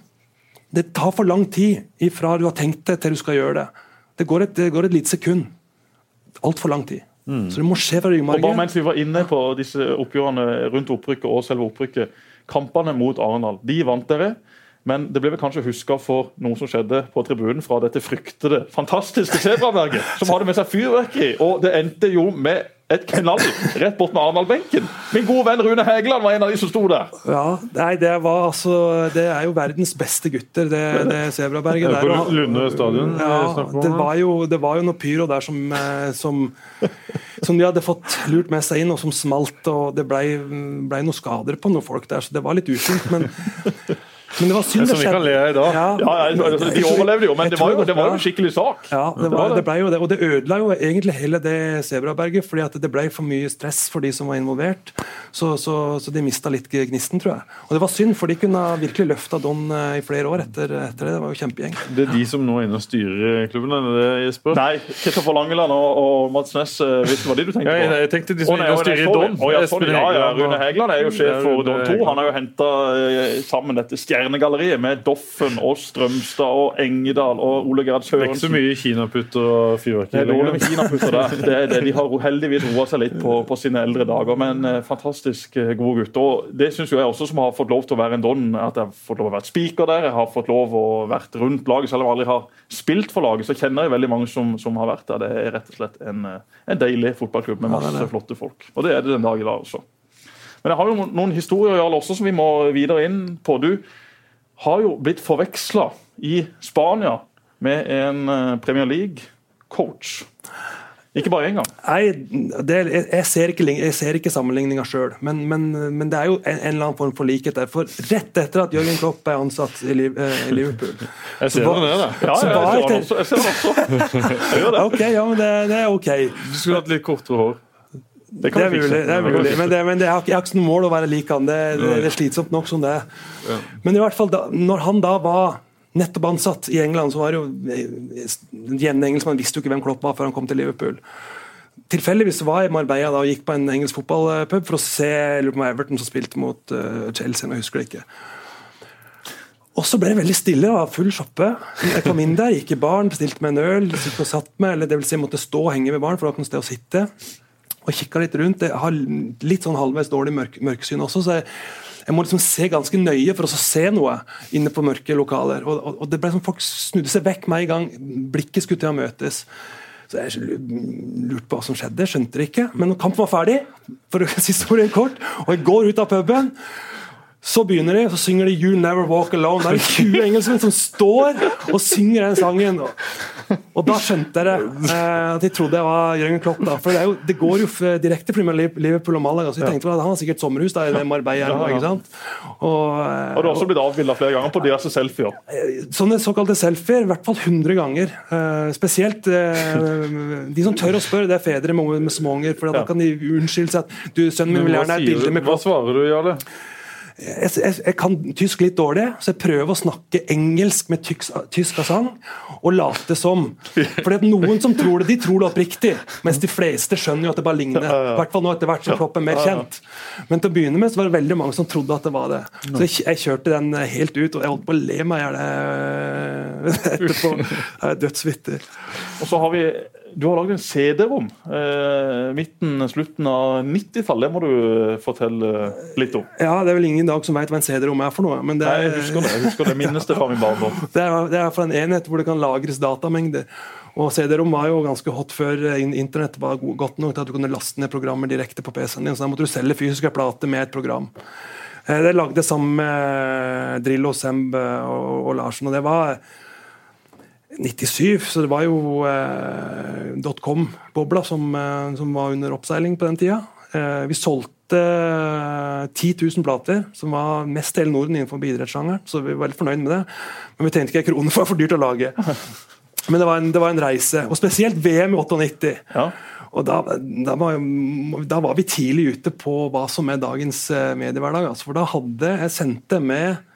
Det tar for lang tid ifra du har tenkt det, til du skal gjøre det. Det går et, det går et lite sekund. Altfor lang tid. Så det må skje fra ryggmargen. Og bare mens vi var inne på disse oppgjørene rundt opprykket og selve opprykket, kampene mot Arendal, de vant dere. Men det ble vel kanskje huska for noe som skjedde på tribunen fra dette fryktede, fantastiske sebraberget, som hadde med seg fyrverkeri. Og det endte jo med et knall rett bort med Arendal-benken. Min gode venn Rune Hegeland var en av de som sto der. Ja, nei, det var altså Det er jo verdens beste gutter, det, det Sebraberget Er det der. på Lunde stadion? Ja, det var, jo, det var jo noe pyro der som, eh, som, som de hadde fått lurt med seg inn, og som smalt. og Det ble, ble noen skader på noen folk der, så det var litt ufint. Men Men det var synd Det som vi kan le i dag. Ja, Ja, ja, altså, De overlevde jo, men det var jo, det var jo en skikkelig sak. Ja, det, var, det ble jo det. Og det ødela jo egentlig hele det Sebraberget, fordi at det ble for mye stress for de som var involvert. Så, så, så de mista litt gnisten, tror jeg. Og det var synd, for de kunne virkelig løfta Don eh, i flere år etter, etter det. Det var jo kjempegjeng. Det er de som nå er inne og styrer klubben, er det Jesper? Nei, Kristoffer Langeland og, og Mats Næss, eh, hvis det var de du tenkte på? Ja, jeg tenkte de som er inne og styrer. Don. Ja, Hegeland Rune Hægeland er jo sjef for Don 2. Han har jo henta sammen dette stjernegalleriet med Doffen og Strømstad og Engedal og Ole Gerhard Det er ikke så mye kinaputter og Det fyrverkeri er dårlig med kinaputter der. Det er det. De har heldigvis roa seg litt på, på sine eldre dager, men eh, fantastisk eh, gode gutter. Og Det syns jeg også som har fått lov til å være en don, at jeg har fått lov å være speaker der. Jeg har fått lov å vært rundt laget, selv om jeg aldri har spilt for laget. Så kjenner jeg veldig mange som, som har vært der. Det er rett og slett en, eh, en deilig fotballklubb med det er masse ja, flotte folk. Og det er det den dag i dag også. Men jeg har jo noen historier Jarl, også som vi må videre inn på. Du har jo blitt forveksla i Spania med en eh, Premier League-coach. Ikke bare én gang. Nei, det, jeg, jeg, ser ikke, jeg ser ikke sammenligninga sjøl, men, men, men det er jo en, en eller annen form for likhet der. For rett etter at Jørgen Klopp er ansatt i, Liv, eh, i Liverpool Jeg ser det da. Ja, ja, jeg det- også. Jeg ser den også. Jeg gjør det. Ok, ja, men det, det er ok. Du skulle hatt litt kortere hår. Det Det kan er vi fikse. det er mulig. Men, det, men det, jeg, har ikke, jeg har ikke sånn mål å være lik han. Det, det, det er slitsomt nok som det. er. Men i hvert fall da, når han da var nettopp ansatt i England, så var det jo en jevne engelskmann visste jo ikke hvem Klopp var før han kom til Liverpool. Tilfeldigvis var jeg i Marbella da og gikk på en engelsk fotballpub for å se eller på det Everton som spilte mot uh, Chelsea. Jeg husker det ikke. Og så ble det veldig stille, det var full shoppe. Jeg kom inn der, gikk i baren, bestilte meg en øl, og satt med, eller det vil si jeg måtte stå og henge ved baren, for det var ikke noe sted å sitte. Og kikka litt rundt. Jeg har litt sånn halvveis dårlig mørk, mørksyn også, så jeg, jeg må liksom se ganske nøye for å se noe inne på mørke lokaler. Og, og, og det ble som Folk snudde seg vekk med en gang blikket skulle til å møtes. Så jeg lurte på hva som skjedde, skjønte det ikke. Men kampen var ferdig, for å si historien kort, og jeg går ut av puben så begynner de, så synger de 'You Never Walk Alone'. Det er 20 engelskmenn som står og synger den sangen. Og, da skjønte jeg det, eh, at de trodde jeg var Jørgen Klopp. Da. For det, jo, det går jo direkte fra Liverpool og Malaga, så jeg tenkte at han har sikkert sommerhus da, i Marbella. ja, ja. ikke sant? Og, eh, Og du har også blitt avbilda flere ganger på diverse selfier. Sånne såkalte selfier, i hvert fall 100 ganger. Eh, spesielt eh, de som tør å spørre, det er fedre med, med småunger. For da kan de unnskylde seg at du, sønnen min vil gjerne ha et bilde med Klopp. hva svarer du, Jarle? Jeg, jeg, jeg kan tysk litt dårlig, så jeg prøver å snakke engelsk med tyks, tysk asang og late som. For noen som tror det, de tror det oppriktig, mens de fleste skjønner jo at det bare ligner. I hvert fall nå etter hvert som Klopp er mer kjent. Men til å begynne med så var det veldig mange som trodde at det var det. Så jeg, jeg kjørte den helt ut, og jeg holdt på å le meg i hjel eh, etterpå. Jeg er dødsvittig. Og så har vi Du har lagd en CD-rom. Eh, midten, slutten av 90-tallet. Det må du eh, fortelle litt om. Ja, det er vel ingen i dag som veit hva en CD-rom er for noe. Men det Nei, er, jeg husker det. Jeg husker det minneste fra min barndom. Det er, det er for en enhet hvor det kan lagres datamengder. Og CD-rom var jo ganske hot før internett var godt nok til at du kunne laste ned programmer direkte på PC-en din. Så da måtte du selge fysiske plater med et program. Eh, Det lagde sammen med Drillo, Semb eh, og, og Larsen. Og det var 97, så det var jo eh, dotcom-bobla som, eh, som var under oppseiling på den tida. Eh, vi solgte eh, 10 000 plater, som var mest hele Norden innenfor idrettssjangeren. Så vi var litt fornøyd med det. Men vi tjente ikke en krone, for det var for dyrt å lage. Men det var en, det var en reise. Og spesielt VM i 98. Ja. Og da, da, var, da var vi tidlig ute på hva som er dagens eh, mediehverdag. Altså, for da hadde jeg sendt det med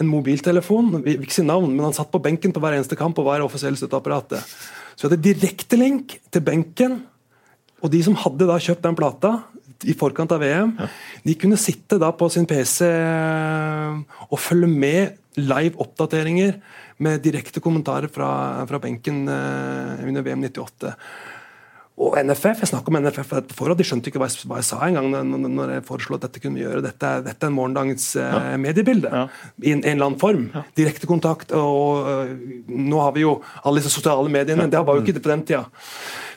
en mobiltelefon, ikke si navn, men han satt på benken på hver eneste kamp og var i offisielle støtteapparatet. Så vi hadde direktelink til benken, og de som hadde da kjøpt den plata i forkant av VM, de kunne sitte da på sin PC og følge med live oppdateringer med direkte kommentarer fra, fra benken eh, under VM 98. Og NFF, jeg snakket om NFF på forhånd, de skjønte ikke hva jeg, hva jeg sa engang når, når jeg foreslo at dette kunne vi gjøre. Dette, dette er morgendagens eh, mediebilde. Ja. I en, en eller annen form. Direkte kontakt. Og og, nå har vi jo alle disse sosiale mediene. Det var jo ikke det på den tida.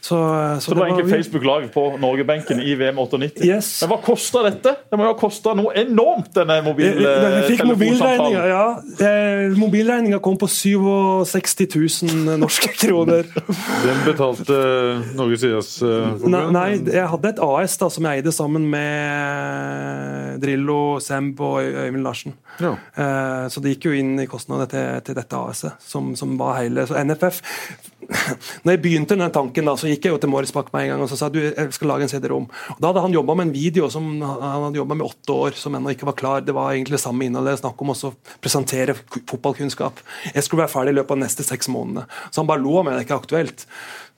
Så, så, det var egentlig Facebook Live på Norgebenken i VM 98. Yes. Men hva kosta dette? Det må jo ha kosta noe enormt, denne mobiltelefonsamtalen. Ja, eh, mobilregninga kom på 67 000 norske kroner. Den betalte Norges idrettsforbund? Nei, nei, jeg hadde et AS da, som jeg eide sammen med Drillo, Semb og Øyvind Larsen. Ja. Eh, så det gikk jo inn i kostnadene til, til dette AS-et, som, som, var hele Så NFF når jeg begynte den tanken, da, så gikk jeg jo til Morris Bach med en gang og så sa du, jeg skal lage en CD-rom. Da hadde han jobba med en video som han hadde jobba med åtte år, som ennå ikke var klar. Det var egentlig det samme innholdet. Snakk om å presentere fotballkunnskap. Jeg skulle være ferdig i løpet av neste seks månedene. Så han bare lo av meg, det er ikke aktuelt.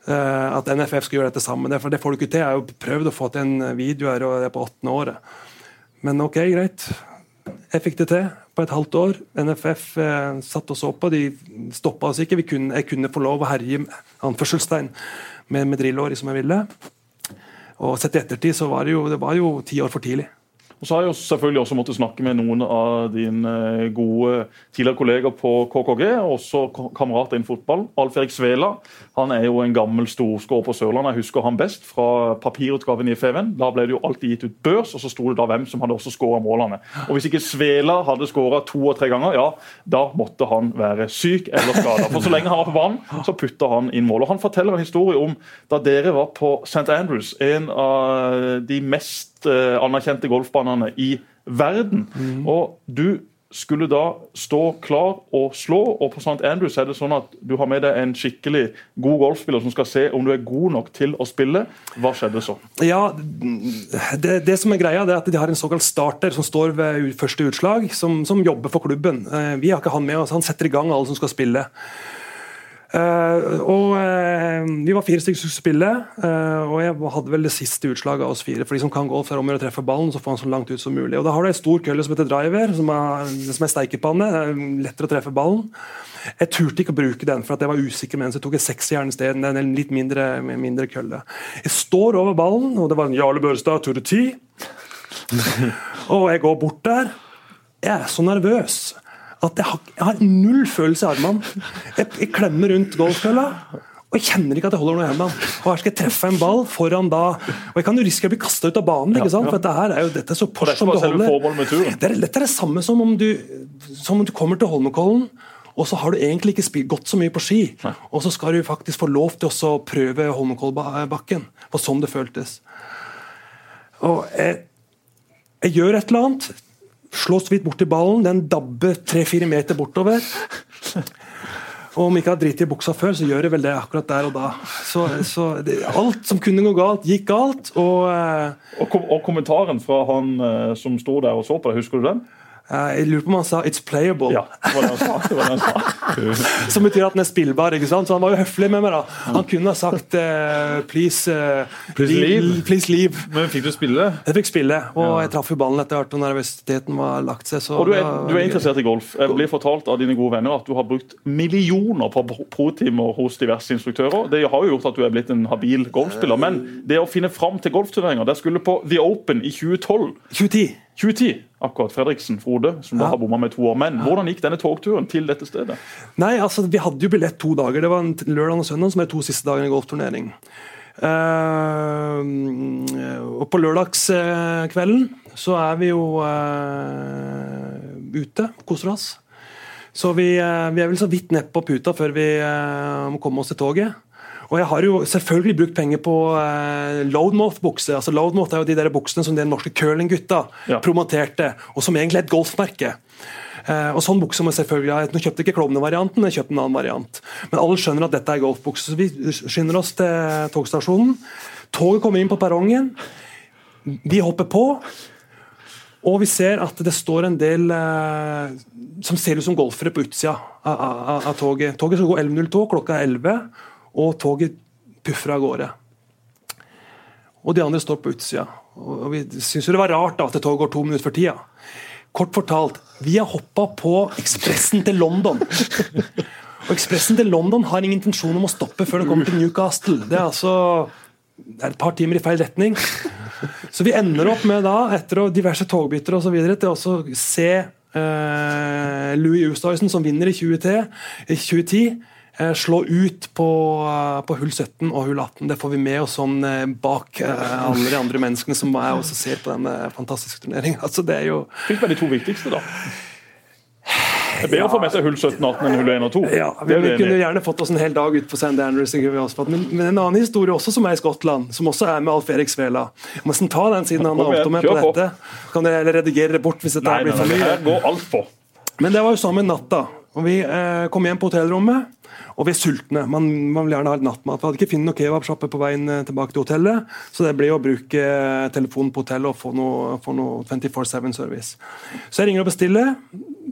Uh, at NFF skal gjøre dette sammen. For det får du ikke til. Jeg har jo prøvd å få til en video her, og det er på åttende året. Men ok, greit. Jeg fikk det til på et halvt år. NFF eh, satt og så på. De stoppa oss ikke. Kunne, jeg kunne få lov å herje anførselstegn, med, med drillåret som jeg ville. Og sett i ettertid så var det jo, det var jo ti år for tidlig. Og så har jeg selvfølgelig også måttet snakke med noen av dine gode tidligere kolleger på KKG, og også kamerater innen fotball. Alf Erik Svela han er jo en gammel storskårer på Sørlandet. Jeg husker han best fra papirutgaven i FVN. Da ble det jo alltid gitt ut børs, og så sto det da hvem som hadde også skåra målene. Og Hvis ikke Svela hadde skåra to og tre ganger, ja, da måtte han være syk eller skada. For så lenge han var på banen, så putta han inn mål. Og Han forteller en historie om da dere var på St. Andrews, en av de mest Eh, anerkjente golfbanene i verden. Mm. Og du skulle da stå klar og slå, og på St. Andrews er det sånn at du har med deg en skikkelig god golfspiller som skal se om du er god nok til å spille. Hva skjedde så? Ja, Det, det som er greia, det er at de har en såkalt starter som står ved første utslag, som, som jobber for klubben. Eh, vi har ikke han med oss, han setter i gang alle som skal spille. Uh, og uh, Vi var fire stykker som skulle spille, uh, og jeg hadde vel det siste utslaget av oss fire. For de som kan golf, er om å treffe ballen så får han så langt ut som mulig. Og Da har du ei stor kølle som heter driver, som er, som er steikepanne. Lettere å treffe ballen. Jeg turte ikke å bruke den, for at jeg var usikker mens jeg tok et seksjern isteden. En litt mindre, mindre kølle. Jeg står over ballen, og det var en Jarle Børstad tur til ti. og jeg går bort der. Jeg er så nervøs at jeg har, jeg har null følelse i armene. Jeg, jeg, klemmer rundt golfkølla. Og jeg kjenner ikke at jeg holder noe i hendene. Og her skal jeg treffe en ball foran da Og jeg kan jo risikere å bli kasta ut av banen. ikke sant? For dette her er jo dette er så Porsche som du holder. Det er, dette er det samme som om du, som om du kommer til Holmenkollen, og så har du egentlig ikke gått så mye på ski. Og så skal du faktisk få lov til å prøve Holmenkollbakken. For sånn det føltes. Og jeg, jeg gjør et eller annet slå så vidt borti ballen, den dabber tre-fire meter bortover. Og om ikke har dritt i buksa før, så gjør jeg vel det akkurat der og da. Så, så det, Alt som kunne gå galt, gikk galt. Og, eh, og, kom, og kommentaren fra han eh, som sto der og så på deg, husker du den? Eh, jeg lurer på om han sa 'it's playable'. Ja, det var det han sa. Det var det han sa. Som betyr at den er spillbar. ikke sant? Så han var jo høflig med meg. da. Han kunne ha sagt uh, 'please, uh, please, leave. please, leave. Men fikk du spille? Jeg fikk spille, og ja. jeg traff jo ballen etter hvert og nervøsiteten var lagt seg. og du er, du er, interessert i golf. Jeg blir fortalt av dine gode venner at du har brukt millioner på pro-timer hos diverse instruktører. Det har jo gjort at du er blitt en habil golfspiller. Men det å finne fram til golfturneringer Det skulle på The Open i 2012. 2010. 2010, akkurat. Fredriksen Frode, som da har bomma med to år. Men hvordan gikk denne togturen til dette stedet? Nei, altså, Vi hadde jo billett to dager. Det var en lørdag og søndag som er de to siste dagene i golfturnering. Uh, og på lørdagskvelden så er vi jo uh, ute, koser oss. Så vi, uh, vi, er vel så vidt nedpå puta før vi må komme oss til toget. Og jeg har jo selvfølgelig brukt penger på eh, Loadmouth-bukse. altså Loadmouth er jo de der buksene som de norske curlinggutta ja. promoterte, og som egentlig er et golfmerke. Eh, og sånn bukse må jeg selvfølgelig ha. Nå kjøpte jeg ikke klovnevarianten, jeg kjøpte en annen variant. Men alle skjønner at dette er golfbukse, så vi skynder oss til togstasjonen. Toget kommer inn på perrongen. Vi hopper på. Og vi ser at det står en del eh, som ser ut som golfere på utsida av, av, av toget. Toget skal gå 11.02, klokka er 11 og toget puffer av gårde. Og de andre står på utsida. Og vi syns det var rart da, at toget går to minutter for tida. Kort fortalt, vi har hoppa på Ekspressen til London. Og Ekspressen til London har ingen intensjon om å stoppe før det kommer til Newcastle. Det er altså det er et par timer i feil retning. Så vi ender opp med, da, etter diverse togbytter osv., til å se eh, Louis Oosthuizen, som vinner i 2010, eh, slå ut på, eh, på, hull 17 og hull 18. Det får vi med oss sånn eh, bak alle de andre menneskene som jeg også ser på denne fantastiske turneringa. Altså, det er jo Hvilke er de to viktigste, da? Det er bedre å få med seg hull 17, 18 enn hull 1 og 2. Ja, vi, vi kunne gjerne fått oss en hel dag ut på St. Andrews. Men, men, en annen historie også som er i Skottland, som også er med Alf Erik Svela. Jeg må nesten ta den siden han har med på dette. Kan dere redigere det bort hvis dette nei, blir for mye? Her går alt på. Men det var jo samme natta. Og Vi eh, kom hjem på hotellrommet, og vi er sultne. Man, man vil gjerne ha litt nattmat. Vi hadde ikke funnet noen kebabsjappe på veien eh, tilbake til hotellet, så det ble å bruke eh, telefonen på hotellet og få noe, noe 24-7-service. Så jeg ringer og bestiller.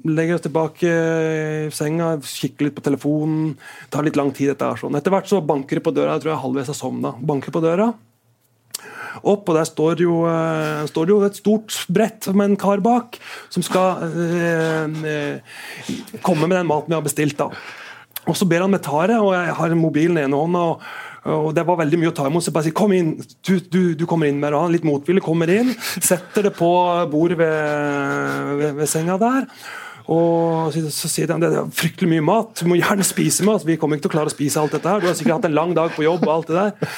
Legger oss tilbake i senga, kikker litt på telefonen. Tar litt lang tid. dette er sånn. Etter hvert så banker det på døra. Jeg tror jeg halvveis har sovna. Banker på døra opp, og der står jo, uh, står jo et stort brett med en kar bak, som skal uh, komme med den maten vi har bestilt. da. Og Så ber han meg ta det, og jeg har mobilen i ene hånda. og og Det var veldig mye å ta imot. så jeg bare sier, kom inn, du, du, du kommer inn med det. Han litt motvillig kommer inn, setter det på bordet ved, ved, ved senga der. Og så sier de det er fryktelig mye mat, du må gjerne spise med oss. Vi kommer ikke til å klare å spise alt dette her. Du har sikkert hatt en lang dag på jobb og alt det der.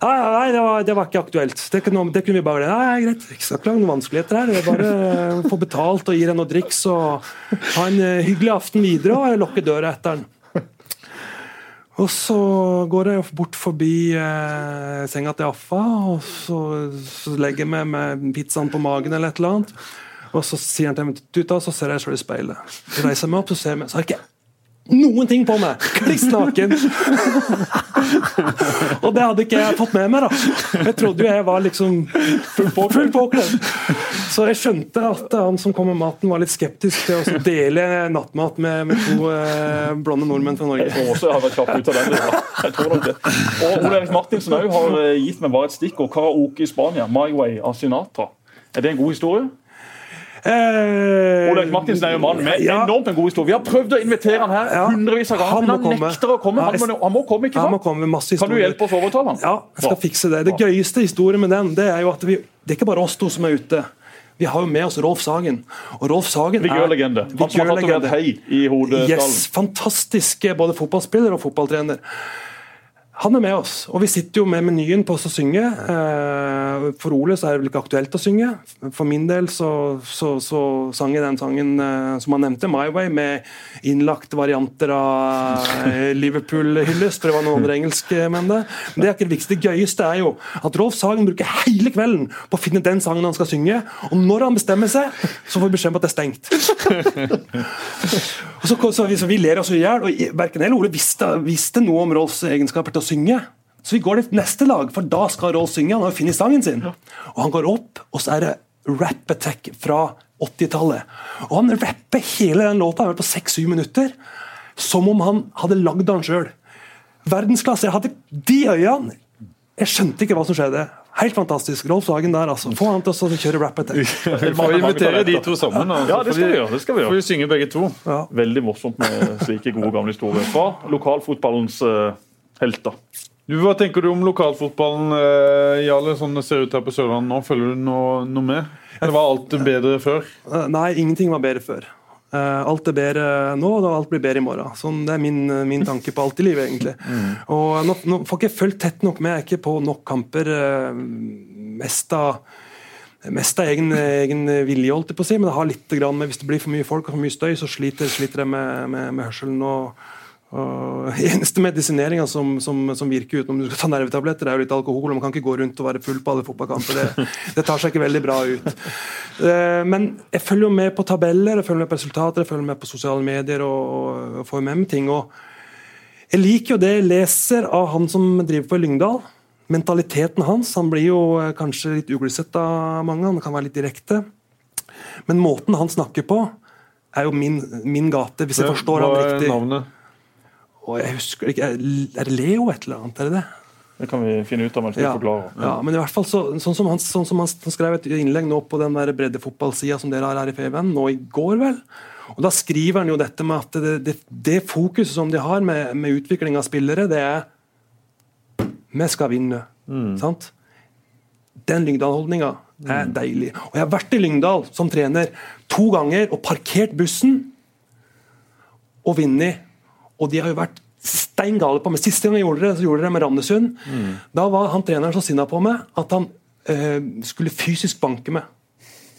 Nei, nei det, var, det var ikke aktuelt. Det kunne, det kunne, vi bare Nei, greit, ikke skal ikke lage noen vanskeligheter her. Det er bare få betalt og gi deg noe driks og ha en eh, hyggelig aften videre og lukke døra etter den. Og så går jeg bort forbi eh, senga til Affa, og så, så legger jeg meg med pizzaen på magen eller et eller annet. Og så sier han til meg du da, så ser jeg selv i speilet. Så reiser jeg meg opp, så ser jeg meg, så har jeg ikke noen ting på meg! Kliss naken! og det hadde ikke jeg fått med meg. da. Jeg trodde jo jeg var liksom full påkledd. Så jeg skjønte at han som kom med maten, var litt skeptisk til å dele nattmat med, med to eh, blonde nordmenn fra Norge. Jeg tror også jeg har vært kjapp ut av den. Jeg tror nok det. Og Ole Erik Martinsen har eh, gitt meg bare et stikkord. Karaoke i Spania, 'My Way' av Sinatra. Er det en god historie? Eh, Olaug Martinsen er jo mann med ja. enormt en god historie. Vi har prøvd å invitere han her ja. hundrevis av ganger, men han komme. nekter å komme. Han må, han må komme, ikke sant? Komme kan du hjelpe oss å overtale han? Ja, jeg skal Bra. fikse det. Det gøyeste historien med den, det er jo at vi, det er ikke bare oss to som er ute. Vi har jo med oss Rolf Sagen. Og Rolf Sagen er legende. Han som har tatt hei i hodeskallen. Yes, fantastisk både fotballspiller og fotballtrener. Han er med oss, og vi sitter jo med menyen på oss å synge. Eh, for Ole så er det vel ikke aktuelt å synge. For min del så, så, så sang jeg den sangen eh, som han nevnte, 'My Way', med innlagte varianter av eh, Liverpool-hyllest, for det var noen andre engelske menn det. Men det er ikke det viktigste. Det gøyeste er jo at Rolf Sagen bruker hele kvelden på å finne den sangen han skal synge, og når han bestemmer seg, så får vi beskjed om at det er stengt. og så, så, vi, så vi ler oss i hjel, og verken jeg eller Ole visste, visste noe om Rolfs egenskaper til å synge. Så vi går til neste lag, for da skal Rolf synge. Han har funnet sangen sin. Og han går opp, og så er det rap attack fra 80-tallet. Og han rapper hele den låta på 6-7 minutter som om han hadde lagd den sjøl. Verdensklasse. Jeg hadde de øynene. Jeg skjønte ikke hva som skjedde. Helt fantastisk. Rolf Sagen der, altså. Få han til å kjøre rap etter. Vi får invitere de to sammen. Altså, ja, det skal vi gjøre. det skal vi gjøre. Får vi synge begge to. Ja. Veldig morsomt med slike gode gamle historier fra lokalfotballens uh, helter. Du, hva tenker du om lokalfotballen, uh, Jarle, sånn det ser ut her på Sørlandet nå? Følger du noe, noe med? Eller var alt bedre før? Uh, nei, ingenting var bedre før. Uh, alt er bedre nå, og alt blir bedre i morgen. Sånn, det er min, min tanke på alt i livet, egentlig. Mm. Og nå, nå, får ikke fulgt tett nok med, jeg er ikke på nok kamper. Uh, mest av mest av egen, egen vilje, holdt jeg på å si, men det har litt grann med, hvis det blir for mye folk og for mye støy, så sliter, sliter jeg med, med, med hørselen. og og eneste medisineringa som, som, som, virker utenom du skal ta nervetabletter, er jo litt alkohol. og Man kan ikke gå rundt og være full på alle fotballkamper. Det, det, tar seg ikke veldig bra ut. Uh, men jeg følger jo med på tabeller, jeg følger med på resultater, jeg følger med på sosiale medier og, og får med meg ting. og Jeg liker jo det jeg leser av han som driver på i Lyngdal. Mentaliteten hans. Han blir jo eh, kanskje litt uglesett av mange, han kan være litt direkte. Men måten han snakker på, er jo min, min gate, hvis jeg forstår han riktig. Hva er navnet? Og jeg husker ikke, Er det Leo et eller annet? er det det? Det kan vi finne ut av mens vi ja, forklarer. Ja. men i hvert fall så, sånn, som han, sånn som han skrev et innlegg nå på den breddefotballsida som dere har her i Feven, nå i går, vel. Og Da skriver han jo dette med at det, det, det fokuset som de har med, med, utvikling av spillere, det er Vi skal vinne. Mm. Sant? Den Lyngdal-holdninga er mm. deilig. Og Jeg har vært i Lyngdal som trener to ganger og parkert bussen og vunnet og de har jo vært steingale på meg. Siste gang jeg gjorde det, så gjorde det med Randesund. Da var han treneren så sinna på meg at han eh, skulle fysisk banke meg.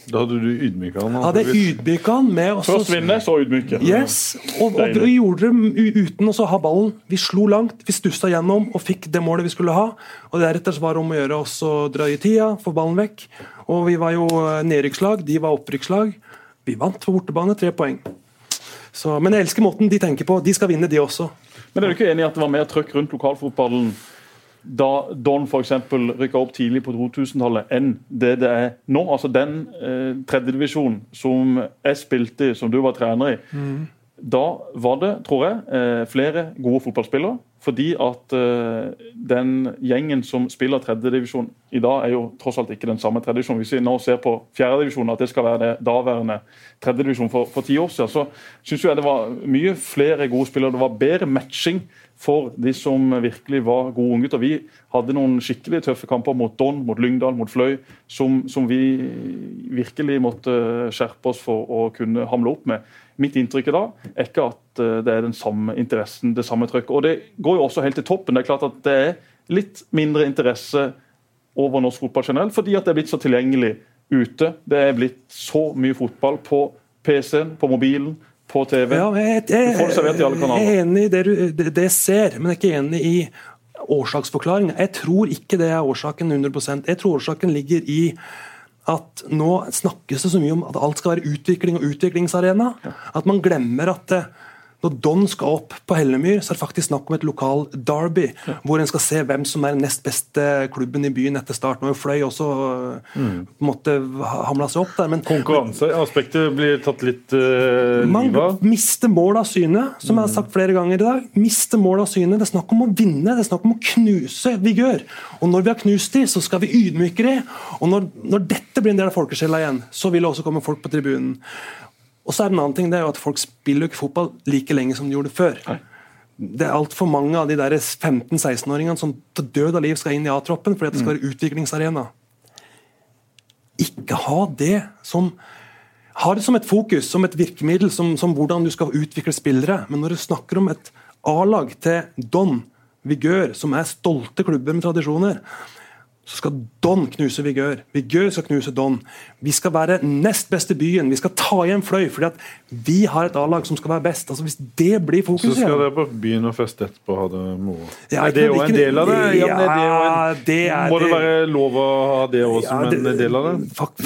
Da hadde du ydmyka han. Hadde jeg ydmyka han med også, Først vinne, så ydmyke. Yes, og, og vi gjorde det uten å ha ballen. Vi slo langt, vi stussa gjennom og fikk det målet vi skulle ha. Og Deretter var det om å gjøre oss å dra i tida, få ballen vekk. Og Vi var jo eh, nedrykkslag, de var opprykkslag. Vi vant på bortebane, tre poeng. Så, men jeg elsker måten de tenker på. De skal vinne, de også. Men er du ikke enig i at det var mer trøkk rundt lokalfotballen da Don f.eks. rykka opp tidlig på 2000-tallet, enn det det er nå? Altså Den eh, tredjedivisjonen som jeg spilte i, som du var trener i, da var det, tror jeg, eh, flere gode fotballspillere. Fordi at eh, den gjengen som spiller tredjedivisjon i dag, er jo tross alt ikke den samme tredjedivisjonen. Hvis vi nå ser på fjerdedivisjon, at det skal være det daværende tredjedivisjon for, for ti år siden, så syns jeg det var mye flere gode spillere. Det var bedre matching for de som virkelig var gode unggutter. Vi hadde noen skikkelig tøffe kamper mot Don, mot Lyngdal, mot Fløy, som, som vi virkelig måtte skjerpe oss for å kunne hamle opp med. Mitt inntrykk i dag er ikke at eh, det er den samme interessen, det samme trøkket. Og det går jo også helt til toppen. Det er klart at det er litt mindre interesse over norsk fotball generelt, fordi at det er blitt så tilgjengelig ute. Det er blitt så mye fotball på PC-en, på mobilen, på TV. Ja, jeg, jeg, kanaler. jeg er enig i det, du, det, det ser, men jeg er ikke enig i årsaksforklaringa. Jeg tror ikke det er årsaken 100% Jeg tror årsaken ligger i at nå snakkes det så mye om at alt skal være utvikling og utviklingsarena. At man glemmer at det, når Don skal opp på Hellemyr, så er det faktisk snakk om et lokal derby, hvor en skal se hvem som er den nest beste klubben i byen etter start. Nå Fløy også mm. på en måte hamla seg opp der, men Konkurranseaspektet blir tatt litt uh, man mister mål av syne, som jeg har sagt flere ganger i dag. Mister mål av syne. Det er snakk om å vinne, det er snakk om å knuse vigør. Og når vi har knust de, så skal vi ydmyke de. Og når, når dette blir en del av folkesjela igjen, så vil det også komme folk på tribunen. Og så er det en annen ting, det er jo at folk spiller jo ikke fotball like lenge som de gjorde før. Det er altfor mange av de der 15-16-åringene som til død av liv skal inn i A-troppen fordi det skal være utviklingsarena. Ikke ha det som ha det som et fokus, som et virkemiddel, som, som hvordan du skal utvikle spillere. Men når du snakker om et A-lag til Don, Vigør, som er stolte klubber med tradisjoner, så skal Don knuse Vigør. Vigør skal knuse Don. Vi skal være nest beste byen. Vi skal ta igjen Fløy, fordi at vi har et A-lag som skal være best. Altså Hvis det blir fokuset Så skal dere på byen og feste etterpå og ha det moro. Ja, er det òg en del av det? Ja, ja, det en, det er må det være lov å ha det også som Ja, det- en del av det?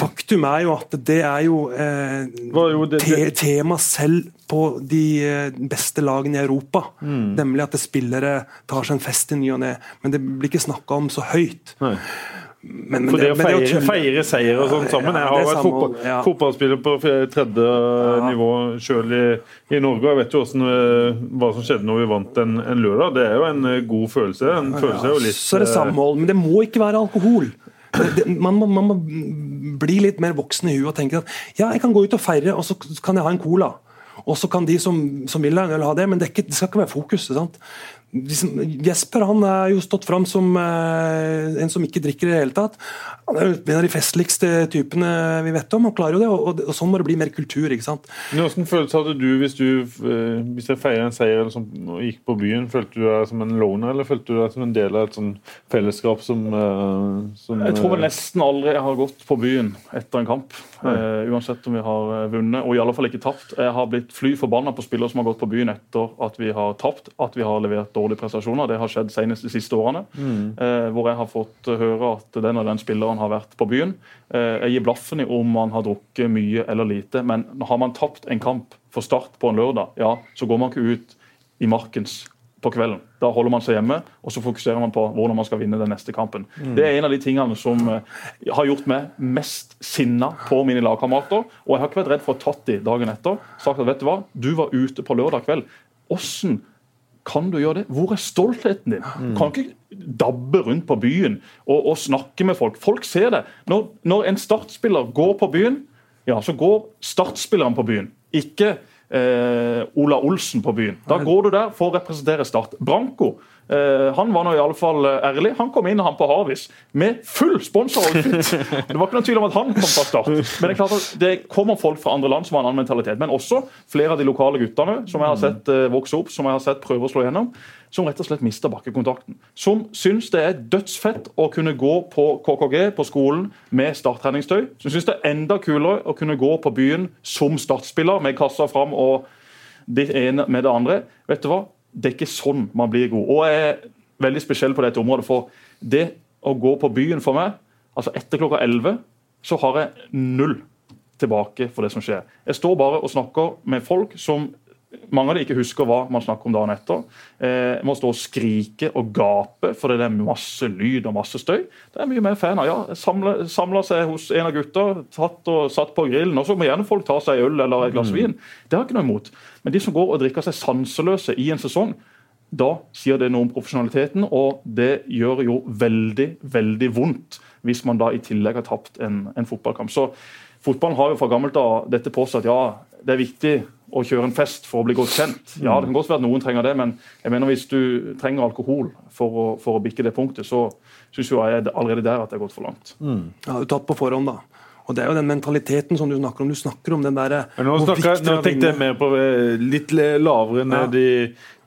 Faktum er jo at det er jo, eh, jo det- te tema selv på de eh, beste lagene i Europa. Mm. Nemlig at spillere tar seg en fest i ny og ne. Men det blir ikke snakka om så høyt. Nei. Men, men For det å feire, feire seier og sånn sammen Jeg har det vært fotball, ja. fotballspiller på tredje tredje nivå sjøl i, i Norge. Jeg vet jo hvordan, eh, hva som skjedde når vi vant en, en lørdag. Det er jo en eh, god følelse. En følelse er jo litt Så er det samhold, men det må ikke være alkohol. Det, det, man, må, man må bli litt mer voksen i huet og tenke at ja, jeg kan gå ut og feire, og så kan jeg ha en cola. Og så kan de som, som vil ha en øl, ha det, men det, er ikke, det skal ikke være fokus. sant? Jesper han er jo stått fram som eh, en som ikke drikker i det hele tatt. Han er en av de festligste typene vi vet om. Han klarer jo det, og, og, og sånn må det bli mer kultur. ikke sant? Men Hvilken følelse hadde du hvis du eh, hvis jeg feiret en seier eller sånn, og gikk på byen? Følte du deg som en loner, eller følte du deg som en del av et sånn fellesskap som, eh, som Jeg tror vel eh, nesten aldri jeg har gått på byen etter en kamp. Eh, uansett om vi har eh, vunnet, og i alle fall ikke tapt. Jeg har blitt fly forbanna på spillere som har gått på byen etter at vi har tapt, at vi har levert dårlige prestasjoner. Det har skjedd senest de siste årene. eh, hvor jeg har fått høre at den og den spilleren har vært på byen. Uh, jeg gir blaffen i om man har drukket mye eller lite, men har man tapt en kamp for Start på en lørdag, ja, så går man ikke ut i markens på kvelden. Da holder man seg hjemme og så fokuserer man på hvordan man skal vinne den neste kampen. Det er en av de tingene som eh, har gjort meg mest sinna på mine lagkamerater. Og jeg har ikke vært redd for å tatt de dagen etter. Sagt at vet du hva, du var ute på lørdag kveld. Hvordan kan du gjøre det? Hvor er stoltheten din? Du kan ikke dabbe rundt på byen og, og snakke med folk. Folk ser det. Når, når en startspiller går på byen, ja, så går startspilleren på byen. Ikke eh, Ola Olsen på byen. Da går du der for å representere Start. Branko han var nå i alle fall eh, ærlig. Han kom inn han på Harvis med full sponsoroutfit. Det var ikke noen tvil om at han kom fra start. Men det er klart at det kommer folk fra andre land som har en annen mentalitet. Men også flere av de lokale guttene som jeg har sett eh, vokse opp, som jeg har sett prøve å slå gjennom, som rett og slett mister bakkekontakten. Som syns det er dødsfett å kunne gå på KKG på skolen med starttreningstøy. Som syns det er enda kulere å kunne gå på byen som startspiller med kassa fram og det ene med det andre. Vet du hva? Det er ikke sånn man blir god. Og jeg er veldig spesiell på dette området. For det å gå på byen for meg, altså etter klokka 11, så har jeg null tilbake for det som skjer. Jeg står bare og snakker med folk som mange av de ikke husker hva man snakker om dagen etter. Eh, må stå og skrike og gape fordi det er masse lyd og masse støy. Det er mye mer fan av. Ja, Samla seg hos en av gutta, tatt og satt på grillen. og Så må gjerne folk ta seg øl eller et glass Mm. vin. Det har jeg ikke noe imot. Men de som går og drikker seg sanseløse i en sesong, da sier det noe om profesjonaliteten, og det gjør jo veldig, veldig vondt hvis man da i tillegg har tapt en, en fotballkamp. Så fotballen har jo fra gammelt av dette på seg at ja, det er viktig å kjøre en fest for å bli godt kjent. Ja, det kan godt være at noen trenger det, men jeg mener hvis du trenger alkohol for å, for å bikke det punktet, så syns jeg allerede der at det er gått for langt. Ja, du tatt på forhånd, da. Og det er jo den mentaliteten som du snakker om. Du snakker om den derre Men nå, snakker, nå tenkte jeg mer på eh, litt lavere ned i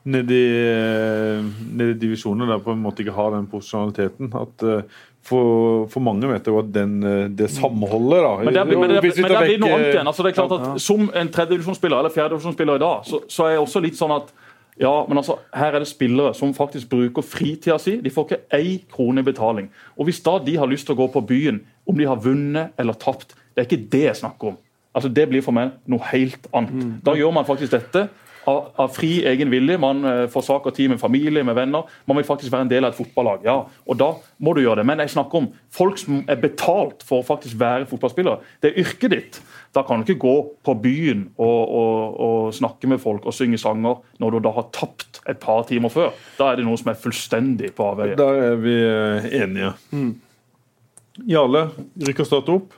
ned i, eh, ned i divisjoner der på en måte ikke har den profesjonaliteten. At eh, for, for mange vet jo at den, eh, det samholdet da Men det, blir- men det, men det blir noe annet igjen. Altså, det er klart at Som en tredjedivisjonsspiller eller fjerdedivisjonsspiller i dag, så, så er jeg også litt sånn at ja, men altså, her er det spillere som faktisk bruker fritida si. De får ikke ei krone i betaling. Og Hvis da de har lyst til å gå på byen, om de har vunnet eller tapt, det er ikke det jeg snakker om. Altså, Det blir for meg noe helt annet. Da gjør man faktisk dette av, av fri egen vilje. Man eh, forsaker tid med familie, med venner. Man vil faktisk være en del av et fotballag. ja, og Da må du gjøre det. Men jeg snakker om folk som er betalt for å faktisk være fotballspillere. Det er yrket ditt. Da kan du ikke gå på byen og, og, og snakke med folk og synge sanger når du da har tapt et par timer før. Da er det noe som er fullstendig på avveie. Der er vi eh, enige. Mm. Jarle, rykker Start opp?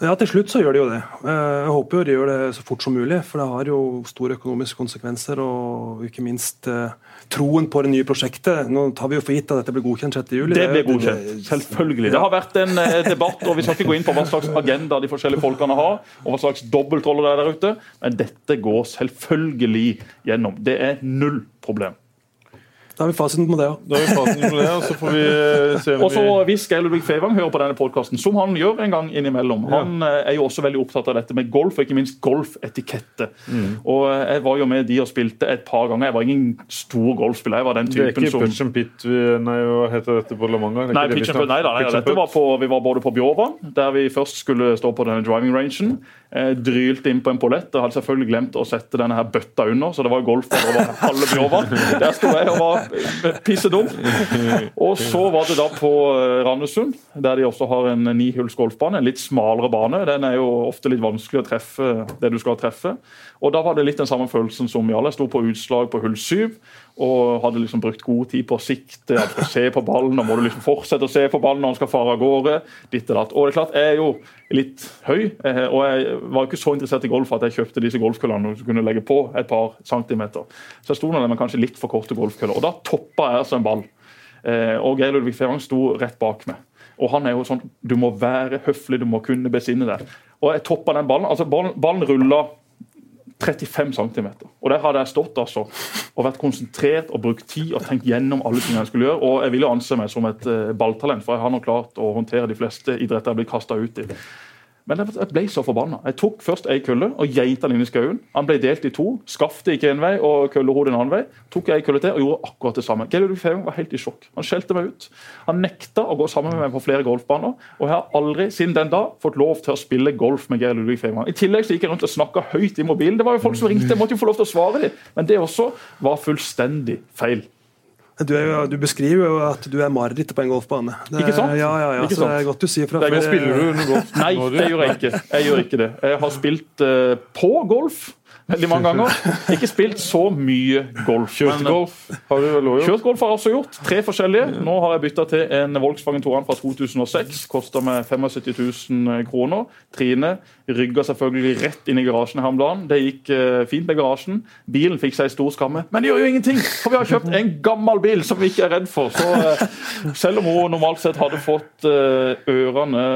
Ja, til slutt så gjør de jo det. Eh, Jeg håper jo de gjør det så fort som mulig, for det har jo store økonomiske konsekvenser. Og ikke minst eh, troen på det nye prosjektet. Nå tar vi jo for gitt at dette blir godkjent 6. juli. Det blir godkjent. Selvfølgelig. Det har vært en eh, debatt, og vi skal ikke gå inn på hva slags agenda de forskjellige folkene har, og hva slags dobbeltroller det er der ute, men dette går selvfølgelig gjennom. Det er null problem. Da har vi fasiten på det òg. Da har vi fasiten på det, og så får vi eh, se om Og så vi Hvis Geir Ludvig Fevang hører på denne podkasten, som han gjør en gang innimellom Han eh, er jo også veldig opptatt av dette med golf, og ikke minst golfetikette. Mm. Og eh, Jeg var jo med de og spilte et par ganger. Jeg var ingen stor golfspiller. Jeg var den typen som... Det er ikke som pitch and Pit vi, Nei, hva heter dette på La Manga? Nei, det pitch and put, nei, da, nei, Pitch dette var på, vi var både på Bjorvann, der vi først skulle stå på denne driving rangen. Eh, drylte inn på en pollett og hadde selvfølgelig glemt å sette denne her bøtta under, så det var golf over halve Bjorvann. Der sto jeg og var pissedum. Og så var det da på eh, Randesund, der de også har en nihulls golfbane. En litt smalere bane. Den er jo ofte litt vanskelig å treffe det du skal treffe. Og da var det litt den samme følelsen som i alle. Sto på utslag på hull syv og hadde liksom brukt god tid på å sikte, at skal se på ballen, og må du liksom fortsette å se på ballen når han skal fare av gårde. ditt og datt. Og det er klart, jeg er jo litt høy, eh, og jeg var ikke så interessert i golf at jeg kjøpte disse golfkøllene som kunne legge på et par centimeter. Så jeg sto der med kanskje litt for korte golfkøller, og da toppa jeg altså en ball. Eh, Og Geir Ludvig Fevang sto rett bak meg. Og han er jo sånn Du må være høflig, du må kunne besinne deg. Og jeg toppa den ballen. altså Ballen, ballen rulla 35 cm. Og der hadde jeg stått altså, og vært konsentrert og brukt tid og tenkt gjennom alle tingene jeg skulle gjøre. Og jeg vil jo anse meg som et eh, balltalent, for jeg har nå klart å håndtere de fleste idretter jeg blir kasta ut i. Men jeg ble så forbanna. Jeg tok først ei kølle og geita den inn i skauen. Han ble delt i to. Skaftet gikk en vei og køllehodet en annen vei. Tok ei kølle til og gjorde akkurat det samme. Geir Fevang var helt i sjokk. Han skjelte meg ut. Han nekta å gå sammen med meg på flere golfbaner. Og jeg har aldri siden den da fått lov til å spille golf med Geir Ludvig Fevang. I tillegg så gikk jeg rundt og snakka høyt i mobilen. Det var jo folk som ringte, jeg måtte jo få lov til å svare dem. Men det også var fullstendig feil. Du, er du beskriver jo at du er marerittet på en golfbane. Det, Ikke sant? Ja, ja, ja, Ikke så det er godt du sier fra. Det er godt Spiller du noe golf? Nei, det gjør jeg ikke. Jeg gjør ikke det. Jeg har spilt uh, på golf veldig mange ganger. Ikke spilt så mye golf. Kjørt golf har du vel også gjort? Kjørt golf har jeg også gjort. Tre forskjellige. Nå har jeg bytta til en Volkswagen Touran fra 2006. Koster meg 75 000 kroner. Trine rygga selvfølgelig rett inn i garasjen her om dagen. Det gikk uh, fint med garasjen. Bilen fikk seg stor skamme. Men det gjør jo ingenting, for vi har kjøpt en gammel bil som vi ikke er redd for. Så selv om hun normalt sett hadde fått ørene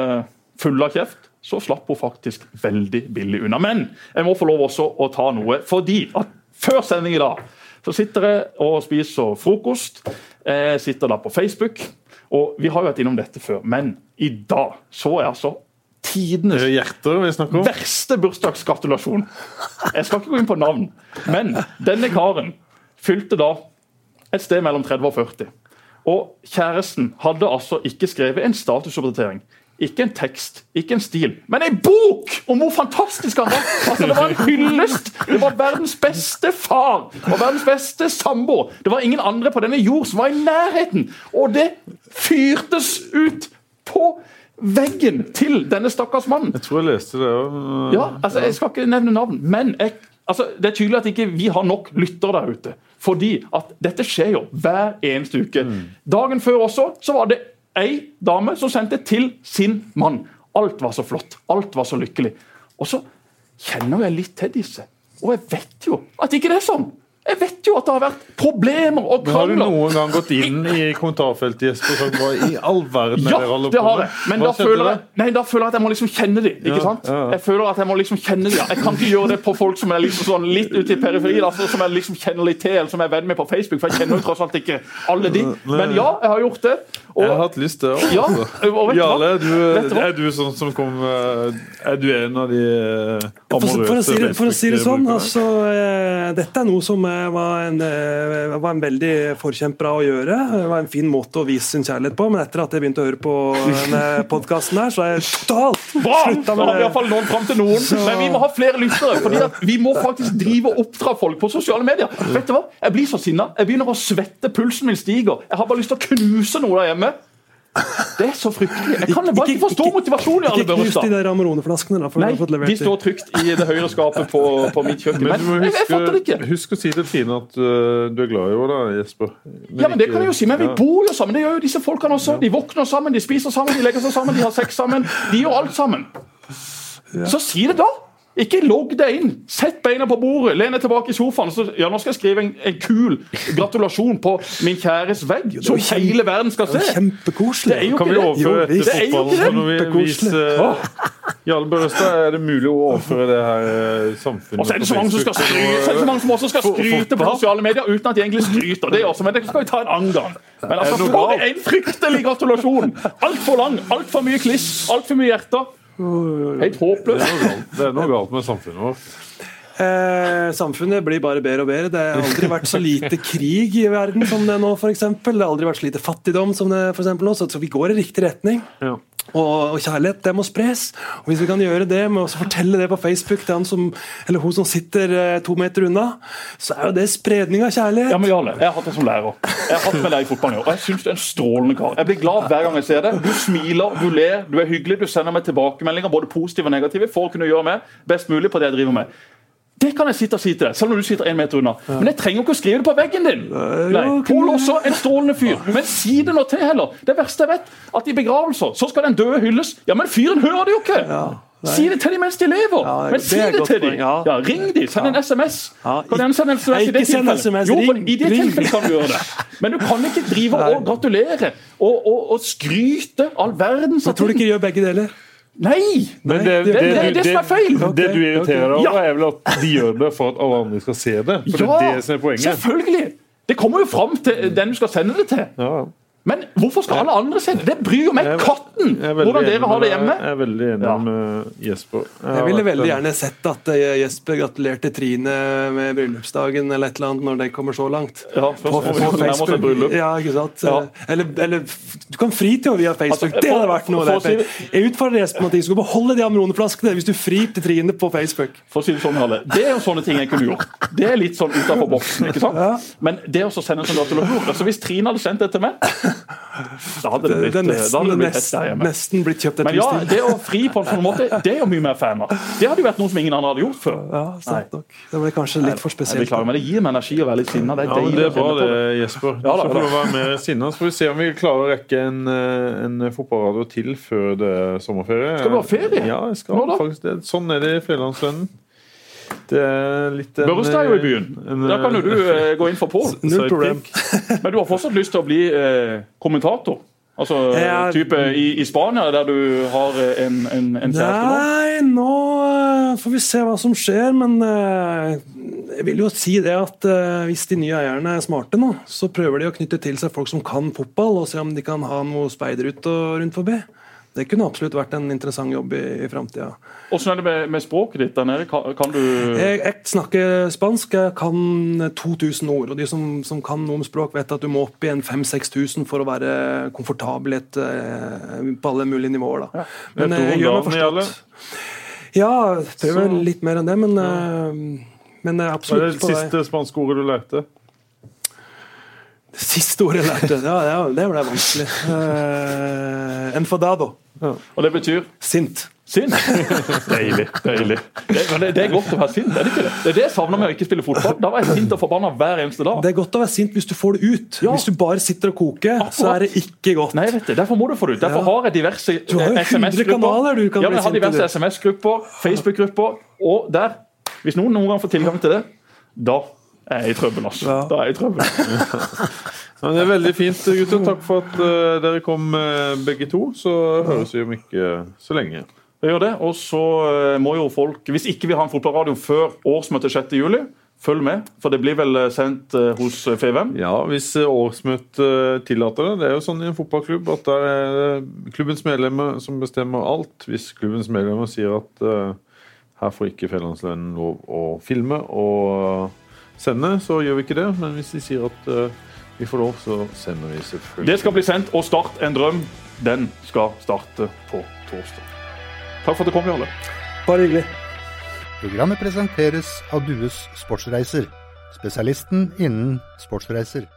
fulle av kjeft, så slapp hun faktisk veldig billig unna. Men jeg må få lov også å ta noe, fordi at før sending i dag så sitter jeg og spiser frokost. Jeg sitter da på Facebook, og vi har jo vært innom dette før, men i dag så er altså tidenes er verste bursdagsgratulasjon. Jeg skal ikke gå inn på navn, men denne karen fylte da et sted mellom 30 og 40. Og kjæresten hadde altså ikke skrevet en statusoppdatering. Ikke en tekst, ikke en stil, men ei bok om hvor fantastisk han var! Altså, Det var en hyllest! Det var verdens beste far og verdens beste samboer. Det var ingen andre på denne jord som var i nærheten! Og det fyrtes ut på veggen til denne stakkars mannen. Jeg tror jeg leste det òg. Ja, altså, Jeg skal ikke nevne navn, men jeg, altså, det er tydelig at ikke vi har nok lyttere der ute. Fordi at dette skjer jo hver eneste uke. Dagen før også så var det ei dame som sendte til sin mann. Alt var så flott. Alt var så lykkelig. Og så kjenner jeg litt til disse. Og jeg vet jo at ikke det er sånn. Jeg vet jo at det har vært problemer og Men Har du noen gang gått inn i kommentarfeltet Jesper, og hva i all verden Ja, er dere holder det på har med? jeg. Men Hva da skjedde føler, jeg, nei, da føler jeg at jeg må liksom kjenne dem. Ikke Ja, sant? ja, ja. Jeg føler at jeg må liksom kjenne dem. Jeg kan ikke gjøre det på folk som er liksom sånn litt ute i periferien, altså, som jeg liksom kjenner litt til, eller som jeg er venn med på Facebook. For jeg kjenner jo tross alt ikke alle de. Men ja, jeg har gjort det. Jeg har hatt lyst til det. ja, og vet du? Jarle, er du er sånn som kom eh, Er du en av de amorøse For, amorøse for, å si for å si det sånn, altså, eh, dette er noe som eh, var en, eh, var en veldig forkjemper av å gjøre. Det var en fin måte å vise sin kjærlighet på, men etter at jeg begynte å høre på denne podkasten her, så er jeg totalt slutta Da med har vi det. fall nådd fram til noen. Så- Men vi må ha flere lyttere. fordi at vi må faktisk drive og oppdra folk på sosiale medier. Vet du hva? Jeg blir så sinna. Jeg begynner å svette. Pulsen min stiger. Jeg har bare lyst til å knuse noe der hjemme. Det er så fryktelig. Jeg kan bare ikke forstå motivasjonen i Ikke knus de der Amarone-flaskene, da. For Nei, fått de står trygt i det høyre skapet på, på mitt kjøkken. Men men må jeg, jeg fatter det ikke. husk å si til Trine at uh, du er glad i henne, da, Jesper. Ja, men Det kan jeg jo si, men vi bor jo sammen. Det gjør jo disse folkene også. De våkner sammen, de spiser sammen, de legger seg sammen, de har sex sammen. De gjør alt sammen. Så si det, da! Ikke logg deg inn. Sett beina på bordet, len deg tilbake i sofaen. Så, ja, nå skal jeg skrive en, en kul gratulasjon på min kjæres vegg, som hele verden skal se. Kjempekoselig. Det er jo Kan vi ikke det. overføre Jo, dette det er jo til ikke fotballen? det. er når vi viser Jarle Børrestad, er det mulig å overføre det her eh, samfunnet Og så er det så mange som skal skryte, så er det så mange som også skal skryte på sosiale medier uten at de egentlig skryter. Det også, men det skal vi ta en annen gang. Men altså, for en fryktelig gratulasjon! Altfor lang, altfor mye kliss, altfor mye hjerter. Helt håpløst. Det er noe galt- med samfunnet vårt. Eh, samfunnet blir bare bedre og bedre. Det har aldri vært så lite krig i verden som det er nå, f.eks. Det har aldri vært så lite fattigdom som det for eksempel nå, så, så vi går i riktig retning. Ja. Og, og kjærlighet, det må spres. Og Hvis vi kan gjøre det med å fortelle det på Facebook til han som, eller hun som sitter eh, to meter unna, så er jo det spredning av kjærlighet. Ja, men Jarle, Jeg har hatt deg som lærer. Jeg har hatt med deg i fotballen i år, og jeg syns du er en strålende kar. Jeg blir glad hver gang jeg ser deg. Du smiler, du ler, du er hyggelig, du sender meg tilbakemeldinger, både positive og negative, for å kunne gjøre meg best mulig på det jeg driver med. Det kan jeg sitte og si til deg, selv om du sitter en meter unna. Men jeg trenger ikke å skrive det på veggen din. Nei, Pål også en strålende fyr. Men si det nå til heller. Det verste jeg vet, at i begravelser så skal den døde hylles. Ja, men fyren hører det jo ikke! Si det til dem mens de lever. Ja, det- men si det, det til dem. ja. Ja, ring dem, send en SMS. Ja, Kan du sende en SMS i det tilfellet? SMS, Jo, ring, I det tilfellet kan du gjøre det. Men du kan ikke drive Nei. og gratulere og, og, og skryte all verdens ting. tror du ikke de gjør begge deler. Nei! Men Nei, det, det- det er det som er feil. Det du irriterer deg okay. over, er vel at de gjør det for at alle andre skal se det. For det er det som er poenget. selvfølgelig! Det kommer jo fram til den du skal sende det til. Ja. Men hvorfor skal alle andre se det? Det bryr jo meg katten hvordan dere har det hjemme. Jeg er veldig enig Ja. med Jesper. Jeg, Jeg ville veldig gjerne sett at eh, Jesper gratulerte Trine med bryllupsdagen eller et eller annet når det kommer så langt. Ja, først På, på, på bryllup. Ja, ikke sant? Ja. Eller, eller du kan fri til henne via Facebook. Altså, det hadde vært noe. for. Jeg utfordrer Jesper på at de skulle beholde de Amrone-flaskene hvis du frir til Trine på Facebook. For å si Det sånn, Halle, det er jo sånne ting jeg kunne gjort. Det er litt sånn utenfor boksen. ikke sant? Men det å sende en sånn gratulasjon altså Hvis Trine hadde sendt det til meg, Da hadde det blitt, Det da nesten, hadde det blitt hett nesten, hjemme. nesten blitt kjøpt et Men ja, hus til. det å fri på en sånn måte, det er jo mye mer fan. Det hadde jo vært noe som ingen andre hadde gjort før. Ja, sant nok. Det ble kanskje litt for Jeg spesielt. beklager, men det gir meg energi å være litt sinna. Det Ja, men Det er bra det, Jesper. Ja, da, skal få da. lov være mer sinna. Så får vi se om vi klarer å rekke en, eh, en fotballradio til før det er sommerferie. Skal du ha ferie? Ja, jeg skal Nå, faktisk det. Sånn er det i Fjellandsvennen. Det er litt en, Børrestad er jo i byen. en- Da kan jo du uh, gå inn for Pål. Null problem. Men du har fortsatt lyst til å bli uh, kommentator? Altså Ja. type i, i Spania, der du har eh, en, en, en kjæreste? Nei, nå eh, får vi se hva som skjer, men eh, jeg vil jo si det at eh, hvis de nye eierne er smarte nå, så prøver de å knytte til seg folk som kan fotball, og se om de kan ha noe speiderute rundt forbi. Det kunne absolutt vært en interessant jobb i, i framtida. Åssen er det med, med språket ditt der nede? Kan, kan du Jeg, jeg snakker spansk, jeg kan 2000 ord. Og de som, som kan noe om språk, vet at du må opp i en 5000-6000 for å være komfortabel eh, på alle mulige nivåer. Da. Men Vet eh, jeg gjør meg forstått. Ja, jeg prøver Så- litt mer enn det, men, eh, men jeg er Hva er det siste spanske ordet du lærte? Det siste ordet jeg lærte, ja, det, det ble vanskelig. Uh, enfadado. Og det betyr Sint. sint? deilig. deilig. Det, det, det er godt å være sint, er det ikke det? Det er det jeg savner med å ikke spille fotball. Da var jeg sint og forbanna hver eneste dag. Det er godt å være sint hvis du får det ut. Ja. Hvis du bare sitter og koker, så er det ikke godt. Nei, vet du. Derfor må du få det ut. Derfor har jeg diverse eh, 100 SMS-grupper. ja, jeg har diverse. SMS-grupper, Facebook-grupper, og der Hvis noen noen gang får tilgang til det, da er jeg i trøbbel, altså. Ja. Da er jeg i trøbbel. Ja, det er veldig fint, gutter. Takk for at uh, dere kom eh, begge to. Så høres vi om ikke så lenge. Vi gjør det. Og så eh, må jo folk, hvis ikke vi har en fotballradio før årsmøtet 6. juli, følg med. For det blir vel eh, sendt eh, hos FVM. Ja, hvis eh, årsmøtet tillater det. Det er jo sånn i en fotballklubb at det er eh, klubbens medlemmer som bestemmer alt. Hvis klubbens medlemmer sier at uh, her får ikke Fjellandsvennen lov å filme og sende, så gjør vi ikke det. Men hvis de sier at eh, vi får lov, så sender vi selvfølgelig. Det skal bli sendt, og Start en drøm, den skal starte på torsdag. Takk for at du kom, Jarle. Bare hyggelig. Programmet presenteres av Dues Sportsreiser, spesialisten innen sportsreiser.